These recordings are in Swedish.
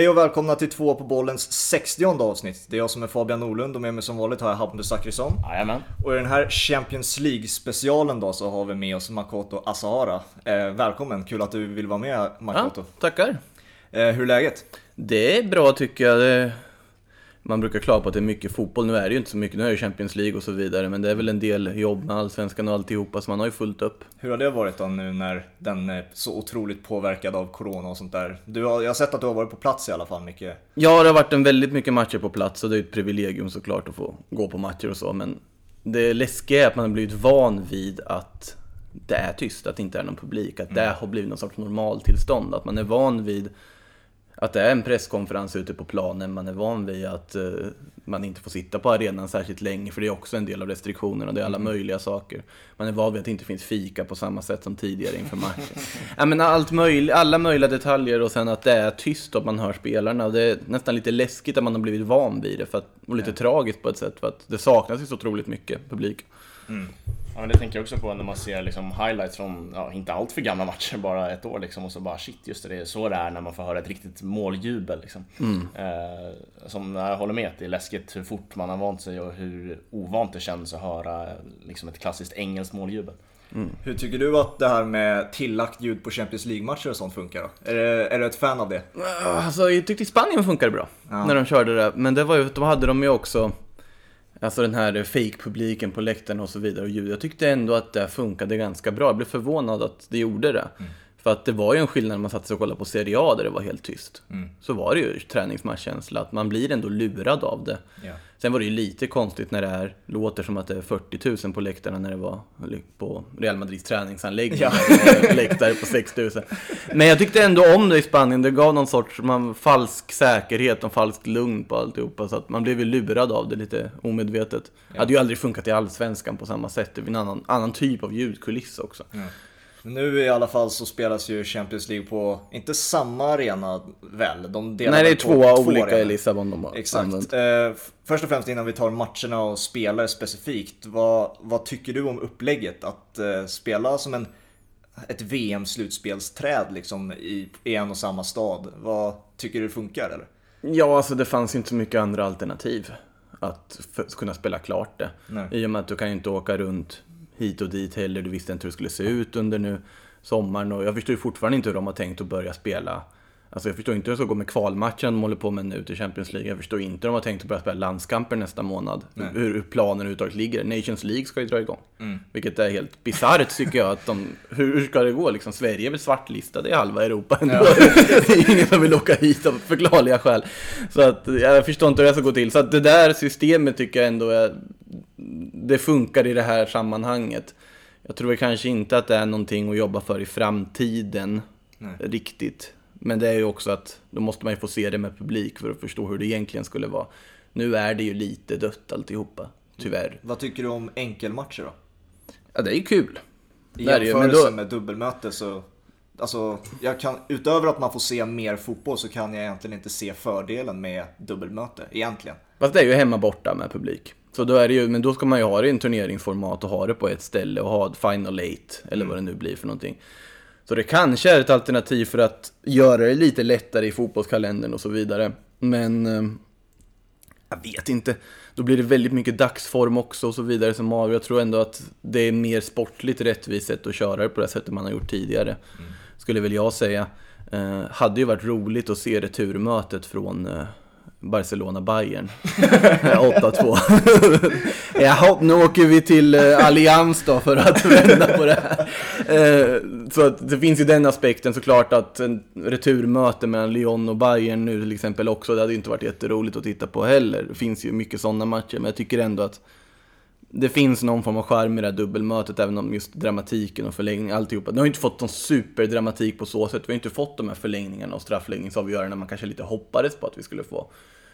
Hej och välkomna till två på bollens 60 avsnitt. Det är jag som är Fabian Norlund och med mig som vanligt har jag Hampus Zachrisson. Jajamän. Och i den här Champions League specialen då så har vi med oss Makoto Asahara. Eh, välkommen, kul att du vill vara med Makoto. Ja, tackar. Eh, hur är läget? Det är bra tycker jag. Det... Man brukar klaga på att det är mycket fotboll. Nu är det ju inte så mycket. Nu är det Champions League och så vidare. Men det är väl en del jobb med Allsvenskan och alltihopa, så man har ju fullt upp. Hur har det varit då nu när den är så otroligt påverkad av Corona och sånt där? Du har, jag har sett att du har varit på plats i alla fall mycket. Ja, det har varit en väldigt mycket matcher på plats och det är ett privilegium såklart att få gå på matcher och så. Men det läskiga är att man har blivit van vid att det är tyst, att det inte är någon publik. Att det har blivit någon sorts normaltillstånd. Att man är van vid att det är en presskonferens ute på planen, man är van vid att uh, man inte får sitta på arenan särskilt länge, för det är också en del av restriktionerna, det är alla mm. möjliga saker. Man är van vid att det inte finns fika på samma sätt som tidigare inför matchen. ja, men allt möjligt, alla möjliga detaljer och sen att det är tyst och man hör spelarna. Det är nästan lite läskigt att man har blivit van vid det, för att, och lite ja. tragiskt på ett sätt, för att det saknas ju så otroligt mycket publik. Mm. Ja men det tänker jag också på när man ser liksom highlights från, ja, inte allt för gamla matcher, bara ett år liksom och så bara shit just det, det är så det är när man får höra ett riktigt måljubel liksom. Mm. Eh, som jag håller med, det är läskigt hur fort man har vant sig och hur ovant det känns att höra liksom ett klassiskt engelskt måljubel. Mm. Hur tycker du att det här med tillagt ljud på Champions League-matcher och sånt funkar då? Är, det, är du ett fan av det? Alltså jag tyckte i Spanien funkade bra, ja. när de körde det. Men det var ju, då hade de ju också Alltså den här fake-publiken på läktaren och så vidare och ljud. Jag tyckte ändå att det funkade ganska bra. Jag blev förvånad att det gjorde det. Mm. För att det var ju en skillnad när man satt sig och kollade på Serie A där det var helt tyst. Mm. Så var det ju träningsmatchkänsla, att man blir ändå lurad av det. Ja. Sen var det ju lite konstigt när det är, låter som att det är 40 000 på läktarna när det var på Real Madrids träningsanläggning. Ja. läktare på 6 000. Men jag tyckte ändå om det i Spanien, det gav någon sorts man, falsk säkerhet och falskt lugn på alltihopa. Så att man blev ju lurad av det lite omedvetet. Ja. Det hade ju aldrig funkat i Allsvenskan på samma sätt, det är en annan, annan typ av ljudkuliss också. Ja. Nu i alla fall så spelas ju Champions League på, inte samma arena väl? De delar Nej, det är två, två olika arenor. i Lissabon de har Exakt. Eh, först och främst innan vi tar matcherna och spelare specifikt. Vad, vad tycker du om upplägget? Att eh, spela som en, ett VM-slutspelsträd liksom i, i en och samma stad. Vad tycker du funkar eller? Ja, alltså det fanns inte så mycket andra alternativ att kunna spela klart det. Nej. I och med att du kan ju inte åka runt hit och dit heller. Du visste inte hur det skulle se ut under nu sommaren och jag förstår fortfarande inte hur de har tänkt att börja spela. Alltså jag förstår inte hur det ska gå med kvalmatchen de håller på med nu till Champions League. Jag förstår inte hur de har tänkt att börja spela landskamper nästa månad. Nej. Hur planen överhuvudtaget ligger. Nations League ska ju dra igång. Mm. Vilket är helt bisarrt tycker jag. Att de, hur, hur ska det gå liksom? Sverige är väl svartlistade i halva Europa ändå. Ja. det är ingen som vill åka hit av förklarliga skäl. Så att jag förstår inte hur det ska gå till. Så att det där systemet tycker jag ändå är det funkar i det här sammanhanget. Jag tror kanske inte att det är någonting att jobba för i framtiden Nej. riktigt. Men det är ju också att då måste man ju få se det med publik för att förstå hur det egentligen skulle vara. Nu är det ju lite dött alltihopa, tyvärr. Vad tycker du om enkelmatcher då? Ja, det är ju kul. I jämförelse då... med dubbelmöte så Alltså, jag kan, utöver att man får se mer fotboll så kan jag egentligen inte se fördelen med dubbelmöte, egentligen. Fast det är ju hemma borta med publik. Så då är det ju, men då ska man ju ha det i en turneringsformat och ha det på ett ställe och ha final eight, eller mm. vad det nu blir för någonting. Så det kanske är ett alternativ för att göra det lite lättare i fotbollskalendern och så vidare. Men eh, jag vet inte. Då blir det väldigt mycket dagsform också och så vidare som avgör. Jag tror ändå att det är mer sportligt rättvist sätt att köra det på det sättet man har gjort tidigare. Mm. Skulle väl jag säga. Eh, hade ju varit roligt att se returmötet från eh, Barcelona-Bayern. 8-2. Jaha, nu åker vi till eh, Allians då för att vända på det här. Eh, så att det finns ju den aspekten såklart att en returmöte mellan Lyon och Bayern nu till exempel också, det hade ju inte varit jätteroligt att titta på heller. Det finns ju mycket sådana matcher, men jag tycker ändå att det finns någon form av charm i det här dubbelmötet, även om just dramatiken och förlängningen, alltihopa. Det har ju inte fått någon superdramatik på så sätt. Vi har inte fått de här förlängningarna och straffläggningsavgörandena man kanske lite hoppades på att vi skulle få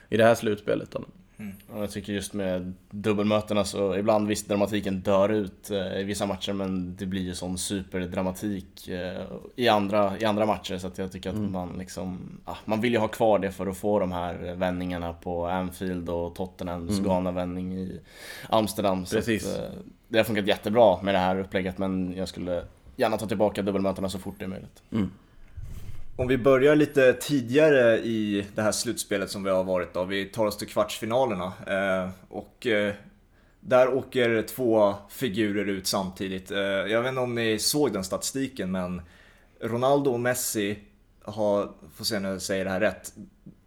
i det här slutspelet. Då. Mm. Jag tycker just med dubbelmötena så ibland visst dramatiken dör ut eh, i vissa matcher men det blir ju sån superdramatik eh, i, andra, i andra matcher så att jag tycker att mm. man liksom ah, Man vill ju ha kvar det för att få de här vändningarna på Anfield och Tottenhams mm. galna vändning i Amsterdam. Precis. Att, eh, det har funkat jättebra med det här upplägget men jag skulle gärna ta tillbaka dubbelmötena så fort det är möjligt. Mm om vi börjar lite tidigare i det här slutspelet som vi har varit då. Vi tar oss till kvartsfinalerna. Eh, och eh, där åker två figurer ut samtidigt. Eh, jag vet inte om ni såg den statistiken men Ronaldo och Messi har, får se nu jag säger det här rätt,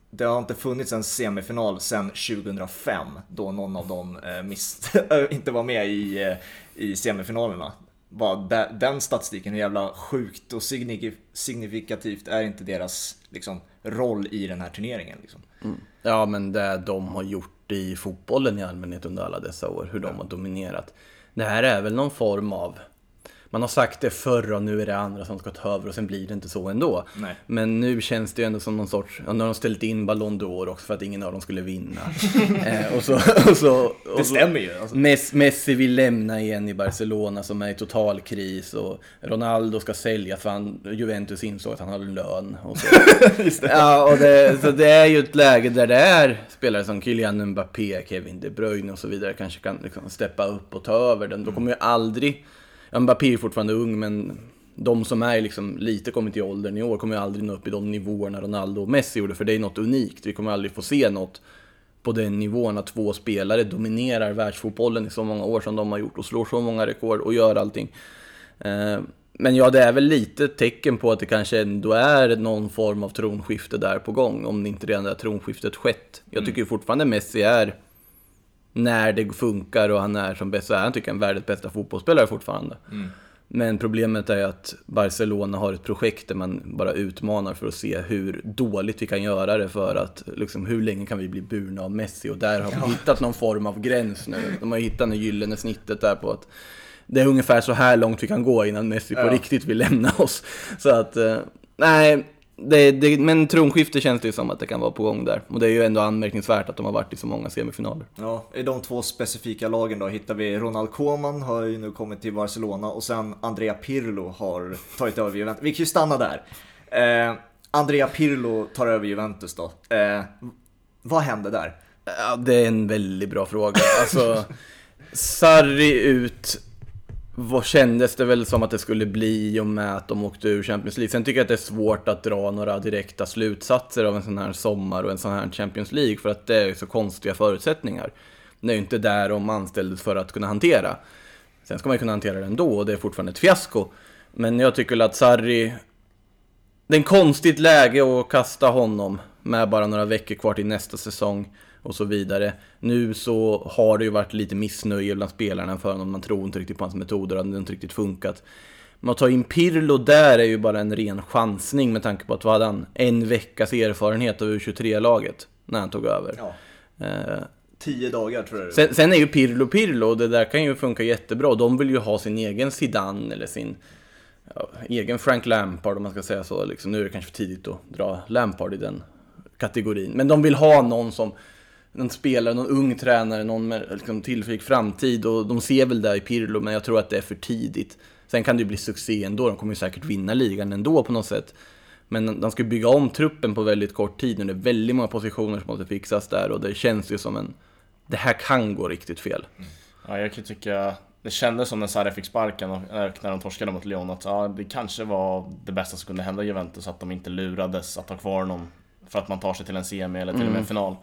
det har inte funnits en semifinal sedan 2005 då någon av dem eh, mist, inte var med i, eh, i semifinalerna. Bara den statistiken, hur jävla sjukt och signifikativt är inte deras liksom, roll i den här turneringen? Liksom. Mm. Ja, men det de har gjort i fotbollen i allmänhet under alla dessa år, hur de har dominerat. Det här är väl någon form av man har sagt det förr och nu är det andra som ska ta över och sen blir det inte så ändå. Nej. Men nu känns det ju ändå som någon sorts, ja, nu har de ställt in Ballon d'Or också för att ingen av dem skulle vinna. eh, och så, och så, och det stämmer ju. Alltså. Messi vill lämna igen i Barcelona som är i total kris och Ronaldo ska sälja för han, Juventus insåg att han har lön. Och så. Ja, och det, så det är ju ett läge där det är spelare som Kylian Mbappé, Kevin De Bruyne och så vidare kanske kan liksom steppa upp och ta över den. Då kommer ju aldrig Mbappé är fortfarande ung, men de som är liksom lite kommit i åldern i år kommer ju aldrig nå upp i de nivåerna Ronaldo och Messi gjorde, för det är något unikt. Vi kommer aldrig få se något på den nivån att två spelare dominerar världsfotbollen i så många år som de har gjort och slår så många rekord och gör allting. Eh, men ja, det är väl lite tecken på att det kanske ändå är någon form av tronskifte där på gång, om det inte redan det tronskiftet skett. Jag tycker fortfarande Messi är när det funkar och han är som bäst så är han tycker jag en världens bästa fotbollsspelare fortfarande. Mm. Men problemet är att Barcelona har ett projekt där man bara utmanar för att se hur dåligt vi kan göra det för att liksom, hur länge kan vi bli burna av Messi och där har vi hittat någon form av gräns nu. De har hittat det gyllene snittet där på att det är ungefär så här långt vi kan gå innan Messi på ja. riktigt vill lämna oss. Så att, eh, nej, det, det, men tronskifte känns det ju som att det kan vara på gång där. Och det är ju ändå anmärkningsvärt att de har varit i så många semifinaler. Ja, i de två specifika lagen då hittar vi Ronald Koeman har ju nu kommit till Barcelona och sen Andrea Pirlo har tagit över Juventus. Vi kan ju stanna där. Eh, Andrea Pirlo tar över Juventus då. Eh, vad hände där? Ja, det är en väldigt bra fråga. Alltså, Sarri ut vad kändes det väl som att det skulle bli i och med att de åkte ur Champions League. Sen tycker jag att det är svårt att dra några direkta slutsatser av en sån här sommar och en sån här Champions League för att det är så konstiga förutsättningar. Det är ju inte där de anställdes för att kunna hantera. Sen ska man ju kunna hantera det ändå och det är fortfarande ett fiasko. Men jag tycker att Sarri... Det är en konstigt läge att kasta honom med bara några veckor kvar till nästa säsong och så vidare. Nu så har det ju varit lite missnöje bland spelarna för honom. Man tror inte riktigt på hans metoder, det har inte riktigt funkat. Men att ta in Pirlo där är ju bara en ren chansning med tanke på att vad hade han? En veckas erfarenhet av U23-laget när han tog över. Ja. Eh, Tio dagar tror jag sen, sen är ju Pirlo Pirlo och det där kan ju funka jättebra. De vill ju ha sin egen Zidane eller sin ja, egen Frank Lampard om man ska säga så. Liksom, nu är det kanske för tidigt att dra Lampard i den kategorin. Men de vill ha någon som någon spelare, någon ung tränare, någon med liksom, tillförlik framtid och de ser väl det i Pirlo, men jag tror att det är för tidigt. Sen kan det ju bli succé ändå, de kommer ju säkert vinna ligan ändå på något sätt. Men de ska bygga om truppen på väldigt kort tid nu, det är väldigt många positioner som måste fixas där och det känns ju som en... Det här kan gå riktigt fel. Mm. Ja, jag kan tycka... Det kändes som när Sarri fick sparken och eh, när de torskade mot Lyon att ja, det kanske var det bästa som kunde hända Juventus, att de inte lurades att ha kvar någon för att man tar sig till en semi eller till och med en mm. final.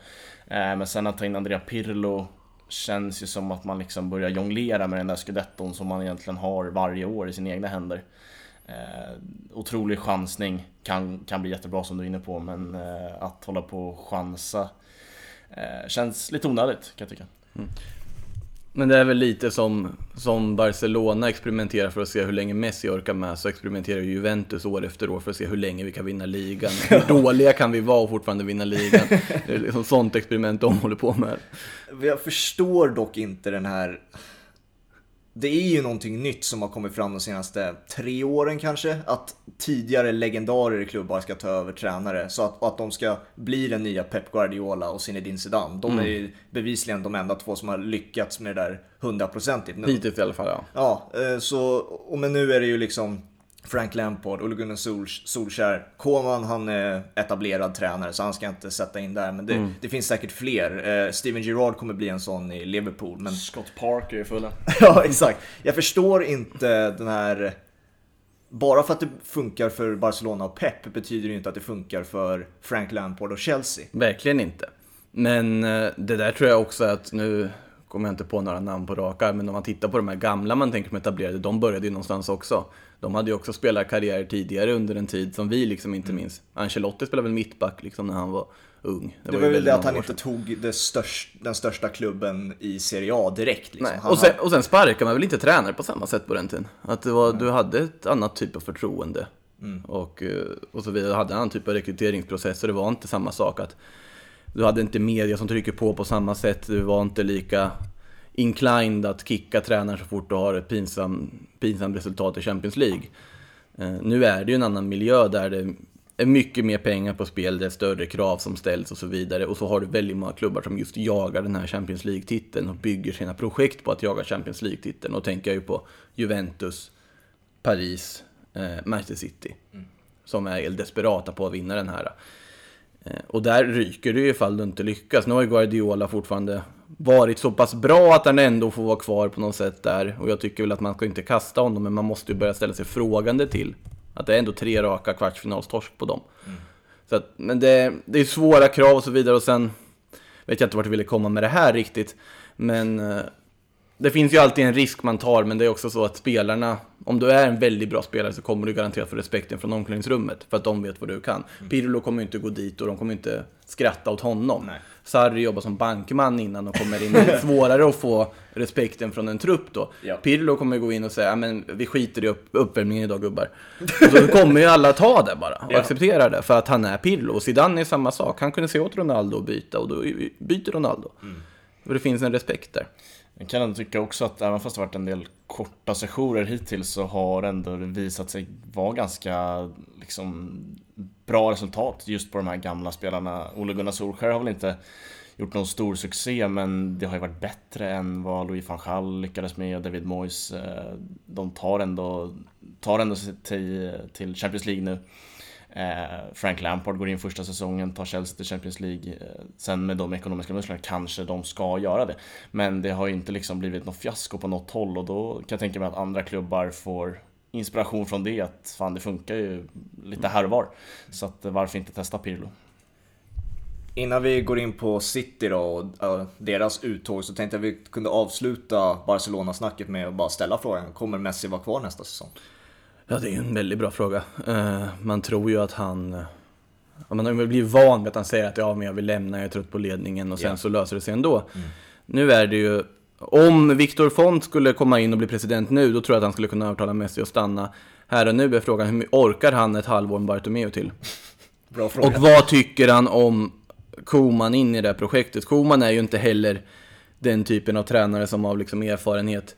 Eh, men sen att ta in Andrea Pirlo känns ju som att man liksom börjar jonglera med den där scudetton som man egentligen har varje år i sina egna händer. Eh, otrolig chansning, kan, kan bli jättebra som du är inne på, men eh, att hålla på och chansa eh, känns lite onödigt kan jag tycka. Mm. Men det är väl lite som, som Barcelona experimenterar för att se hur länge Messi orkar med, så experimenterar Juventus år efter år för att se hur länge vi kan vinna ligan. Hur dåliga kan vi vara och fortfarande vinna ligan? Det är liksom sånt experiment de håller på med. Jag förstår dock inte den här det är ju någonting nytt som har kommit fram de senaste tre åren kanske. Att tidigare legendarer i klubbar ska ta över tränare. Så att, att de ska bli den nya Pep Guardiola och Zinedine Zidane. De är mm. ju bevisligen de enda två som har lyckats med det där hundraprocentigt. Hittills i alla fall ja. Ja, eh, så, men nu är det ju liksom Frank Lampard, Ole Gunnar Solskär. Koman han är etablerad tränare så han ska inte sätta in där. Men det, mm. det finns säkert fler. Eh, Steven Gerrard kommer bli en sån i Liverpool. Men... Scott Parker är fulla. ja, exakt. Jag förstår inte den här bara för att det funkar för Barcelona och Pep betyder det inte att det funkar för Frank Lampard och Chelsea. Verkligen inte. Men eh, det där tror jag också att nu kommer jag inte på några namn på raka men om man tittar på de här gamla man tänker som etablerade, de började ju någonstans också. De hade ju också spelat karriär tidigare under en tid som vi liksom inte mm. minns. Ancelotti spelade väl mittback liksom när han var ung. Det, det var, väl det att han inte tog det störst, den största klubben i Serie A direkt. Liksom. Och, sen, och sen sparkade man väl inte tränare på samma sätt på den tiden. Att var, du hade ett annat typ av förtroende. Mm. Och, eh, och så vidare. Du hade en annan typ av rekryteringsprocess. Så det var inte samma sak att du hade inte media som trycker på på samma sätt. Du var inte lika inclined att kicka tränaren så fort du har ett pinsamt pinsam resultat i Champions League. Eh, nu är det ju en annan miljö där det är mycket mer pengar på spel, det är större krav som ställs och så vidare. Och så har du väldigt många klubbar som just jagar den här Champions League-titeln och bygger sina projekt på att jaga Champions League-titeln. Och tänker jag ju på Juventus, Paris, eh, Manchester City. Mm. Som är desperata på att vinna den här. Eh, och där ryker ju ifall du inte lyckas. Nu har ju Guardiola fortfarande varit så pass bra att han ändå får vara kvar på något sätt där. Och jag tycker väl att man ska inte kasta honom, men man måste ju börja ställa sig frågande till att det är ändå tre raka kvartsfinalstorsk på dem. Mm. Så att, men det, det är svåra krav och så vidare och sen vet jag inte vart jag ville komma med det här riktigt. Men eh, det finns ju alltid en risk man tar, men det är också så att spelarna, om du är en väldigt bra spelare så kommer du garanterat få respekten från omklädningsrummet, för att de vet vad du kan. Mm. Pirlo kommer ju inte gå dit och de kommer inte skratta åt honom. Nej. Sarri jobbar som bankman innan och kommer in. Det är svårare att få respekten från en trupp då. Ja. Pirlo kommer gå in och säga, men vi skiter i upp, uppvärmningen idag gubbar. Och så kommer ju alla ta det bara och ja. acceptera det, för att han är Pirlo. Och Zidane är samma sak. Han kunde se åt Ronaldo och byta, och då byter Ronaldo. Mm. Och det finns en respekt där. Jag kan ändå tycka också att även fast det varit en del korta sessioner hittills så har det ändå visat sig vara ganska liksom, bra resultat just på de här gamla spelarna. Ole Gunnar Solskjaer har väl inte gjort någon stor succé men det har ju varit bättre än vad Louis van Gaal lyckades med och David Moyes. Eh, de tar ändå, tar ändå sig till Champions League nu. Eh, Frank Lampard går in första säsongen, tar Chelsea till Champions League. Eh, sen med de ekonomiska musklerna kanske de ska göra det. Men det har ju inte liksom blivit något fiasko på något håll och då kan jag tänka mig att andra klubbar får inspiration från det. Att fan, det funkar ju lite här och var. Så att eh, varför inte testa Pirlo? Innan vi går in på City då och eh, deras uttåg så tänkte jag att vi kunde avsluta Barcelona-snacket med att bara ställa frågan. Kommer Messi vara kvar nästa säsong? Ja, det är en väldigt bra fråga. Eh, man tror ju att han... Man har blivit van vid att han säger att ja, men jag vill lämna, jag är trött på ledningen och sen yeah. så löser det sig ändå. Mm. Nu är det ju... Om Viktor Font skulle komma in och bli president nu, då tror jag att han skulle kunna övertala Messi att stanna. Här och nu är frågan, hur orkar han ett halvår med Bartomeu till? Bra fråga. Och vad tycker han om Koman in i det här projektet? Koman är ju inte heller den typen av tränare som av liksom erfarenhet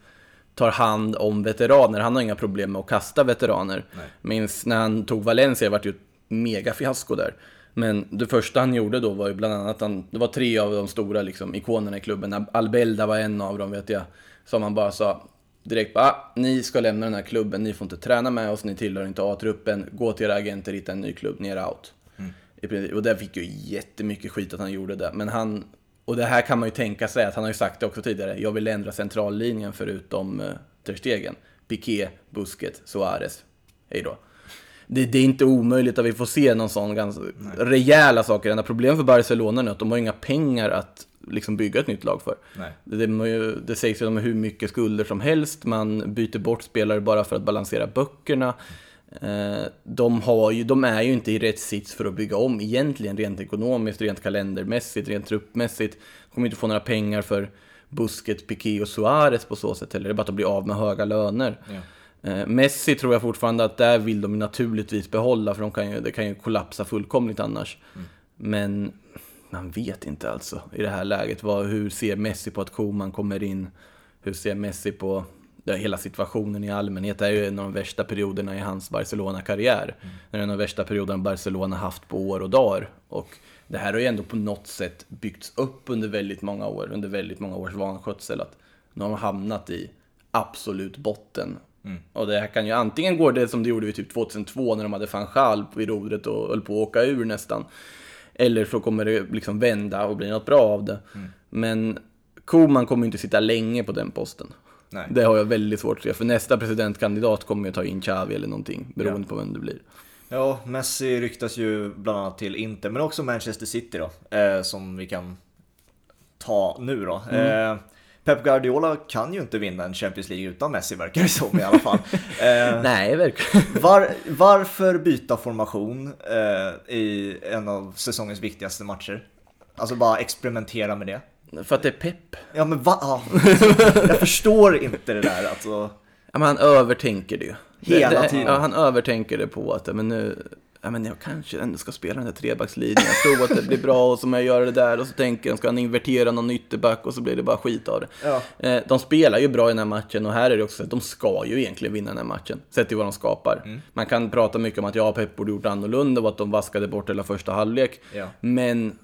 tar hand om veteraner. Han har inga problem med att kasta veteraner. Nej. Minns när han tog Valencia, det var ju ett megafiasko där. Men det första han gjorde då var ju bland annat, han, det var tre av de stora liksom, ikonerna i klubben. Albelda var en av dem vet jag. Som han bara sa direkt bara, ah, ni ska lämna den här klubben, ni får inte träna med oss, ni tillhör inte A-truppen, gå till era agenter, hitta en ny klubb, ni är out. Mm. Och där fick ju jättemycket skit att han gjorde det. Men han, och det här kan man ju tänka sig att han har ju sagt det också tidigare. Jag vill ändra centrallinjen förutom uh, Ter Stegen. Piqué, Busquets, Suarez. Hej då. Det, det, är inte omöjligt att vi får se någon sån ganska Nej. rejäla saker. Enda problemet för Barcelona nu är att de har inga pengar att liksom bygga ett nytt lag för. Det, det, det sägs ju att de har hur mycket skulder som helst. Man byter bort spelare bara för att balansera böckerna. Eh, de, har ju, de är ju inte i rätt sits för att bygga om egentligen, rent ekonomiskt, rent kalendermässigt, rent truppmässigt. De kommer inte få några pengar för Busket, Piqué och Suarez på så sätt heller. Det är bara att bli av med höga löner. Ja. Eh, Messi tror jag fortfarande att där vill de naturligtvis behålla, för de kan ju, det kan ju kollapsa fullkomligt annars. Mm. Men man vet inte alltså i det här läget. Vad, hur ser Messi på att Koman kommer in? Hur ser Messi på hela situationen i allmänhet. Det är ju en av de värsta perioderna i hans Barcelona-karriär. Mm. Det är en av de värsta perioderna Barcelona haft på år och dagar. Och det här har ju ändå på något sätt byggts upp under väldigt många år, under väldigt många års vanskötsel. Att nu har man hamnat i absolut botten. Mm. Och det här kan ju antingen gå det som det gjorde vid typ 2002 när de hade van vid rodret och höll på att åka ur nästan. Eller så kommer det liksom vända och bli något bra av det. Mm. Men Koman kommer inte sitta länge på den posten. Nej. Det har jag väldigt svårt att se, för nästa presidentkandidat kommer ju ta in Xavi eller någonting, beroende ja. på vem det blir. Ja, Messi ryktas ju bland annat till Inter, men också Manchester City då, eh, som vi kan ta nu då. Mm. Eh, Pep Guardiola kan ju inte vinna en Champions League utan Messi verkar det som i alla fall. Eh, Nej, verkligen. Var, varför byta formation eh, i en av säsongens viktigaste matcher? Alltså bara experimentera med det. För att det är Pep. Ja men va? Ja. Jag förstår inte det där alltså. Ja, men han övertänker det ju. Hela tiden. Ja, han övertänker det på att men nu, ja, men jag kanske ändå ska spela den här trebackslinjen. Jag tror att det blir bra och så jag gör det där och så tänker jag, ska han invertera någon ytterback och så blir det bara skit av det. Ja. Eh, de spelar ju bra i den här matchen och här är det också att de ska ju egentligen vinna den här matchen. Sett till vad de skapar. Mm. Man kan prata mycket om att ja, Pep borde gjort annorlunda och att de vaskade bort hela första halvlek. Ja. Men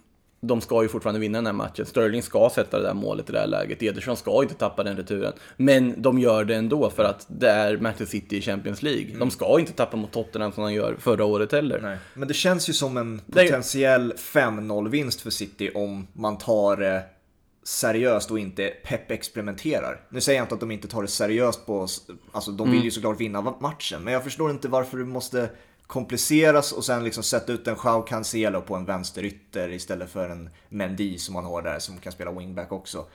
de ska ju fortfarande vinna den här matchen. Sterling ska sätta det där målet i det här läget. Ederson ska inte tappa den returen. Men de gör det ändå för att det är Manchester City i Champions League. Mm. De ska inte tappa mot Tottenham som de gör förra året heller. Nej. Men det känns ju som en potentiell 5-0 vinst för City om man tar det seriöst och inte pepp experimenterar. Nu säger jag inte att de inte tar det seriöst på, alltså de vill ju mm. såklart vinna matchen, men jag förstår inte varför du måste kompliceras och sen liksom sätta ut en Joao Cancelo på en vänsterytter istället för en Mendy som man har där som kan spela wingback också.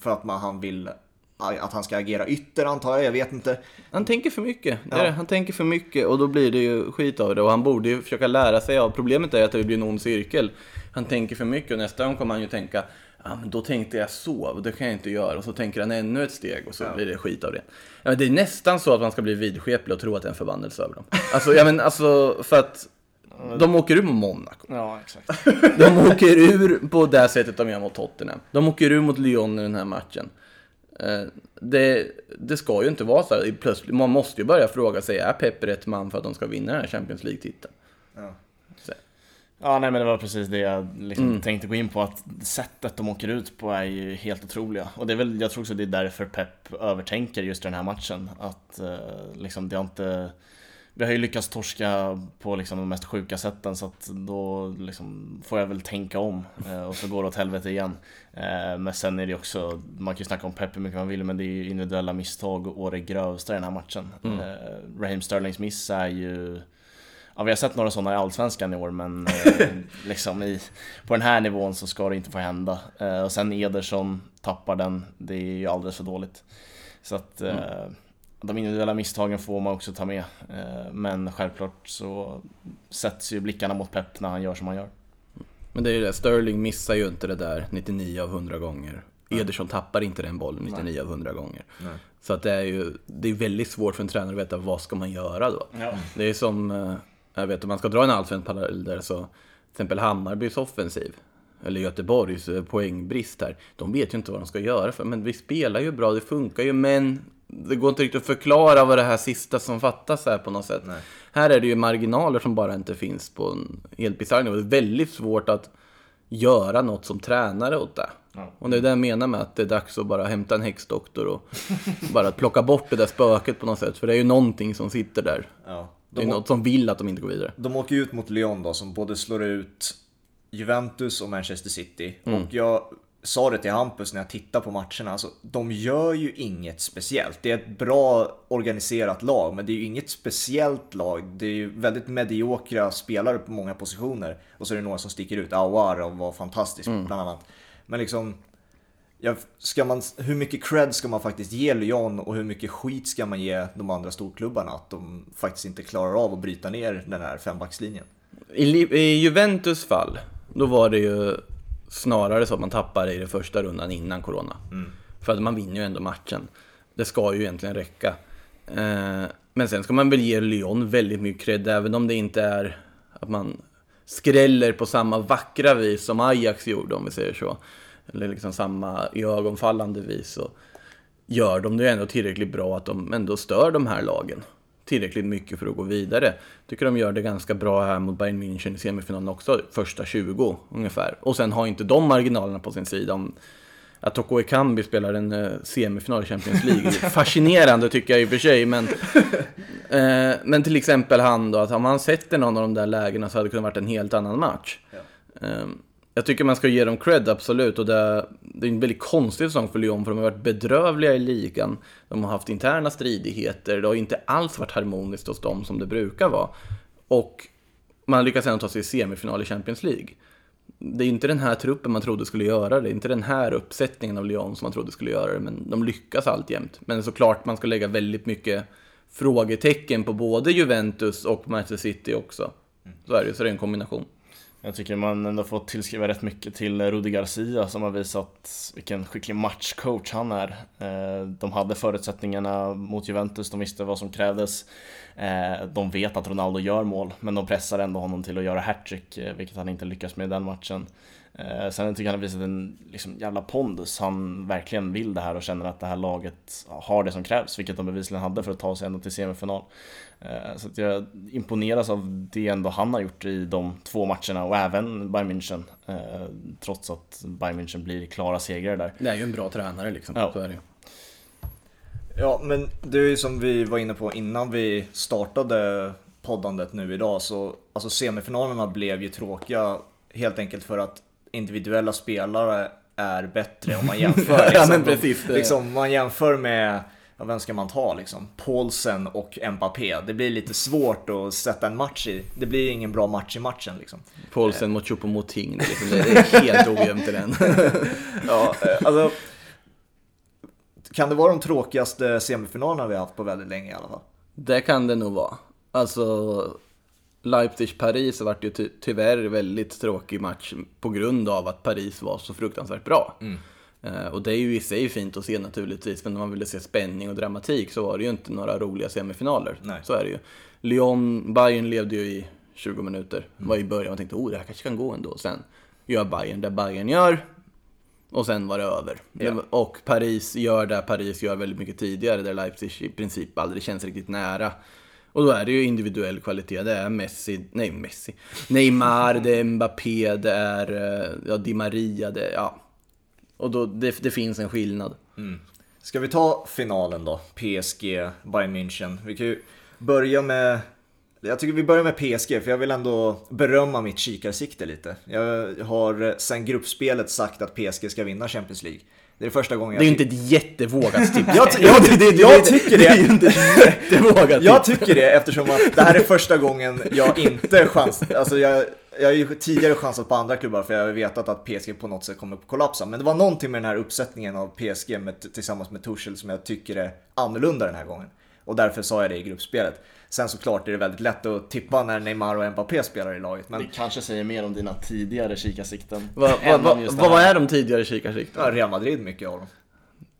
För att man, han vill att han ska agera ytter antar jag, jag vet inte. Han tänker för mycket. Ja. Han tänker för mycket och då blir det ju skit av det och han borde ju försöka lära sig av. Problemet är att det blir en ond cirkel. Han tänker för mycket och nästa gång kommer han ju tänka ja, men då tänkte jag så, och det kan jag inte göra. Och så tänker han ännu ett steg och så ja. blir det skit av det. Ja, men det är nästan så att man ska bli vidskeplig och tro att det är en förbannelse över dem. Alltså, ja, men, alltså för att de åker ur mot Monaco. Ja, exakt. De åker ur på det sättet de gör mot Tottenham. De åker ur mot Lyon i den här matchen. Eh, det, det ska ju inte vara så här. Plötsligt, man måste ju börja fråga sig, är Pep rätt man för att de ska vinna den här Champions League-titeln? Ja. Ja, nej men det var precis det jag liksom mm. tänkte gå in på, att sättet de åker ut på är ju helt otroliga. Och det är väl, jag tror också det är därför Pep övertänker just den här matchen. Att eh, liksom det har inte... Vi har ju lyckats torska på liksom de mest sjuka sätten så att då liksom får jag väl tänka om eh, och så går det åt helvete igen. Eh, men sen är det också, man kan ju snacka om Pep hur mycket man vill men det är ju individuella misstag och det grövsta i den här matchen. Mm. Eh, Raheem Sterlings miss är ju Ja, vi har sett några sådana i Allsvenskan i år men eh, liksom i, på den här nivån så ska det inte få hända. Eh, och sen Ederson tappar den, det är ju alldeles för dåligt. Så att mm. eh, de individuella misstagen får man också ta med. Eh, men självklart så sätts ju blickarna mot Pep när han gör som han gör. Men det är ju det, Sterling missar ju inte det där 99 av 100 gånger. Ederson tappar inte den bollen 99 Nej. av 100 gånger. Nej. Så att det är ju det är väldigt svårt för en tränare att veta vad ska man göra då. Ja. Det är som eh, jag vet om man ska dra en allsvensk parallell där så till exempel Hammarbys offensiv eller Göteborgs eh, poängbrist här. De vet ju inte vad de ska göra för, men vi spelar ju bra, det funkar ju, men det går inte riktigt att förklara vad det här sista som fattas är på något sätt. Nej. Här är det ju marginaler som bara inte finns på en helt bisarr nivå. Det är väldigt svårt att göra något som tränare åt det. Ja. Och det är det jag menar med att det är dags att bara hämta en häxdoktor och bara plocka bort det där spöket på något sätt. För det är ju någonting som sitter där. Ja. De det är något som vill att de inte går vidare. De åker ut mot Lyon då, som både slår ut Juventus och Manchester City. Mm. Och jag sa det till Hampus när jag tittade på matcherna, alltså, de gör ju inget speciellt. Det är ett bra organiserat lag, men det är ju inget speciellt lag. Det är ju väldigt mediokra spelare på många positioner. Och så är det några som sticker ut. Awar var fantastisk mm. bland annat. Men liksom, Ja, ska man, hur mycket cred ska man faktiskt ge Lyon och hur mycket skit ska man ge de andra storklubbarna att de faktiskt inte klarar av att bryta ner den här fembackslinjen? I, I Juventus fall, då var det ju snarare så att man tappade i den första rundan innan Corona. Mm. För att man vinner ju ändå matchen. Det ska ju egentligen räcka. Eh, men sen ska man väl ge Lyon väldigt mycket cred, även om det inte är att man skräller på samma vackra vis som Ajax gjorde, om vi säger så eller liksom samma ögonfallande vis så gör de det ändå tillräckligt bra att de ändå stör de här lagen tillräckligt mycket för att gå vidare. Tycker de gör det ganska bra här mot Bayern München i semifinalen också, första 20 ungefär. Och sen har inte de marginalerna på sin sida. Om att Toko Ekambi spelar en uh, semifinal i Champions League. Fascinerande tycker jag i och för sig, men, uh, men till exempel han då, att om han sätter någon av de där lägena så hade det kunnat varit en helt annan match. Ja. Uh, jag tycker man ska ge dem cred, absolut. Och det, det är en väldigt konstig säsong för Lyon, för de har varit bedrövliga i ligan. De har haft interna stridigheter. Det har inte alls varit harmoniskt hos dem som det brukar vara. Och man lyckas ändå ta sig i semifinal i Champions League. Det är inte den här truppen man trodde skulle göra det. inte den här uppsättningen av Lyon som man trodde skulle göra det. Men de lyckas alltjämt. Men såklart man ska lägga väldigt mycket frågetecken på både Juventus och Manchester City också. Så är det så det är en kombination. Jag tycker man ändå får tillskriva rätt mycket till eh, Rudi Garcia som har visat vilken skicklig matchcoach han är. Eh, de hade förutsättningarna mot Juventus, de visste vad som krävdes. Eh, de vet att Ronaldo gör mål, men de pressar ändå honom till att göra hattrick, vilket han inte lyckas med i den matchen. Sen tycker jag han har visat en liksom, jävla pondus. Han verkligen vill det här och känner att det här laget har det som krävs, vilket de bevisligen hade för att ta sig ändå till semifinal. Eh, så att jag imponeras av det ändå han har gjort i de två matcherna och även Bayern München. Eh, trots att Bayern München blir klara segrare där. Det är ju en bra tränare liksom, ja. så är det ju. Ja, men det är ju som vi var inne på innan vi startade poddandet nu idag, så alltså semifinalerna blev ju tråkiga helt enkelt för att individuella spelare är bättre om man jämför. Liksom, ja, men precis, liksom, man jämför med, ja, vem ska man ta liksom? Paulsen och Mbappé. Det blir lite svårt att sätta en match i. Det blir ingen bra match i matchen liksom. Paulsen mot Choupo-Moting, liksom, det är helt ojämnt i den. ja, eh, alltså. Kan det vara de tråkigaste semifinalerna vi har haft på väldigt länge i alla fall? Det kan det nog vara. Alltså, Leipzig-Paris vart ju ty tyvärr väldigt tråkig match på grund av att Paris var så fruktansvärt bra. Mm. Uh, och det är ju i sig fint att se naturligtvis, men om man ville se spänning och dramatik så var det ju inte några roliga semifinaler. Nej. Så är det ju. Lyon, Bayern levde ju i 20 minuter. Mm. var i början och tänkte oh det här kanske kan gå ändå. Sen gör Bayern det Bayern gör. Och sen var det över. Ja. Och Paris gör det Paris gör väldigt mycket tidigare, där Leipzig i princip aldrig känns riktigt nära. Och då är det ju individuell kvalitet. Det är Messi, nej Messi, Neymar, det är Mbappé, det är eh, ja, Di Maria, det, ja. Och då, det, det finns en skillnad. Mm. Ska vi ta finalen då? PSG, Bayern München. Vi kan ju börja med jag tycker vi börjar med PSG, för jag vill ändå berömma mitt kikarsikte lite. Jag har sen gruppspelet sagt att PSG ska vinna Champions League. Det är första gången jag... Det är ju inte ett jättevågat tips. jag, jag, det, det, jag tycker det. Det är ju inte ett jättevågat Jag tycker det eftersom att det här är första gången jag inte chans... Alltså jag, jag har ju tidigare chansat på andra klubbar för jag har vetat att PSG på något sätt kommer att kollapsa. Men det var någonting med den här uppsättningen av PSG med, tillsammans med Tuchel som jag tycker är annorlunda den här gången. Och därför sa jag det i gruppspelet. Sen såklart är det väldigt lätt att tippa när Neymar och Mbappé spelar i laget. Men... Det kanske säger mer om dina tidigare kikarsikten. Vad va, va, va, är de tidigare kikarsikten? Ja, Real Madrid mycket av dem.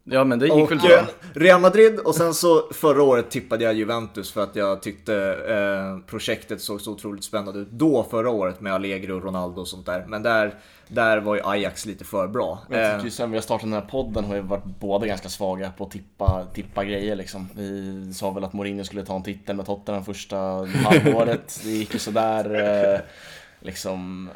Ja men det gick och, väl bra. Real Madrid och sen så förra året tippade jag Juventus för att jag tyckte eh, projektet såg så otroligt spännande ut då förra året med Allegri och Ronaldo och sånt där. Men där, där var ju Ajax lite för bra. Jag tycker ju eh, sen vi har startat den här podden har vi varit båda ganska svaga på att tippa, tippa grejer liksom. Vi sa väl att Mourinho skulle ta en titel med Tottenham första halvåret. Det gick ju sådär. Eh, liksom,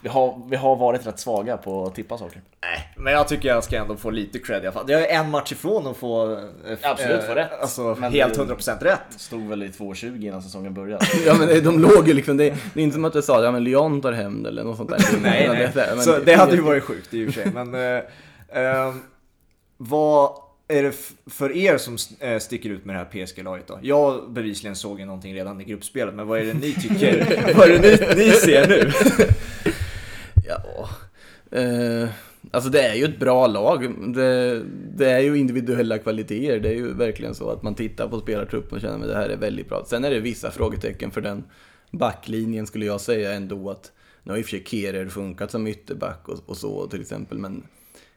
vi har, vi har varit rätt svaga på att tippa saker. Nej, men jag tycker jag ska ändå få lite cred i alla fall. Jag är en match ifrån att få... Eh, Absolut, få rätt. Alltså men helt 100% rätt. Stod väl i 2.20 innan säsongen började. ja men de låg ju liksom, det, det är inte som att du sa ja men Lyon tar hem det eller något sånt där. nej, nej. Det, men, Så det hade ju varit sjukt i och för sig. Men uh, uh, vad är det för er som eh, sticker ut med det här PSG-laget då? Jag bevisligen såg ju någonting redan i gruppspelet, men vad är det ni tycker? vad är det ni, ni ser nu? Ja, eh, alltså det är ju ett bra lag. Det, det, är ju individuella kvaliteter. Det är ju verkligen så att man tittar på spelartruppen och känner att det här är väldigt bra. Sen är det vissa frågetecken för den backlinjen skulle jag säga ändå att nu har i och för sig funkat som ytterback och, och så till exempel, men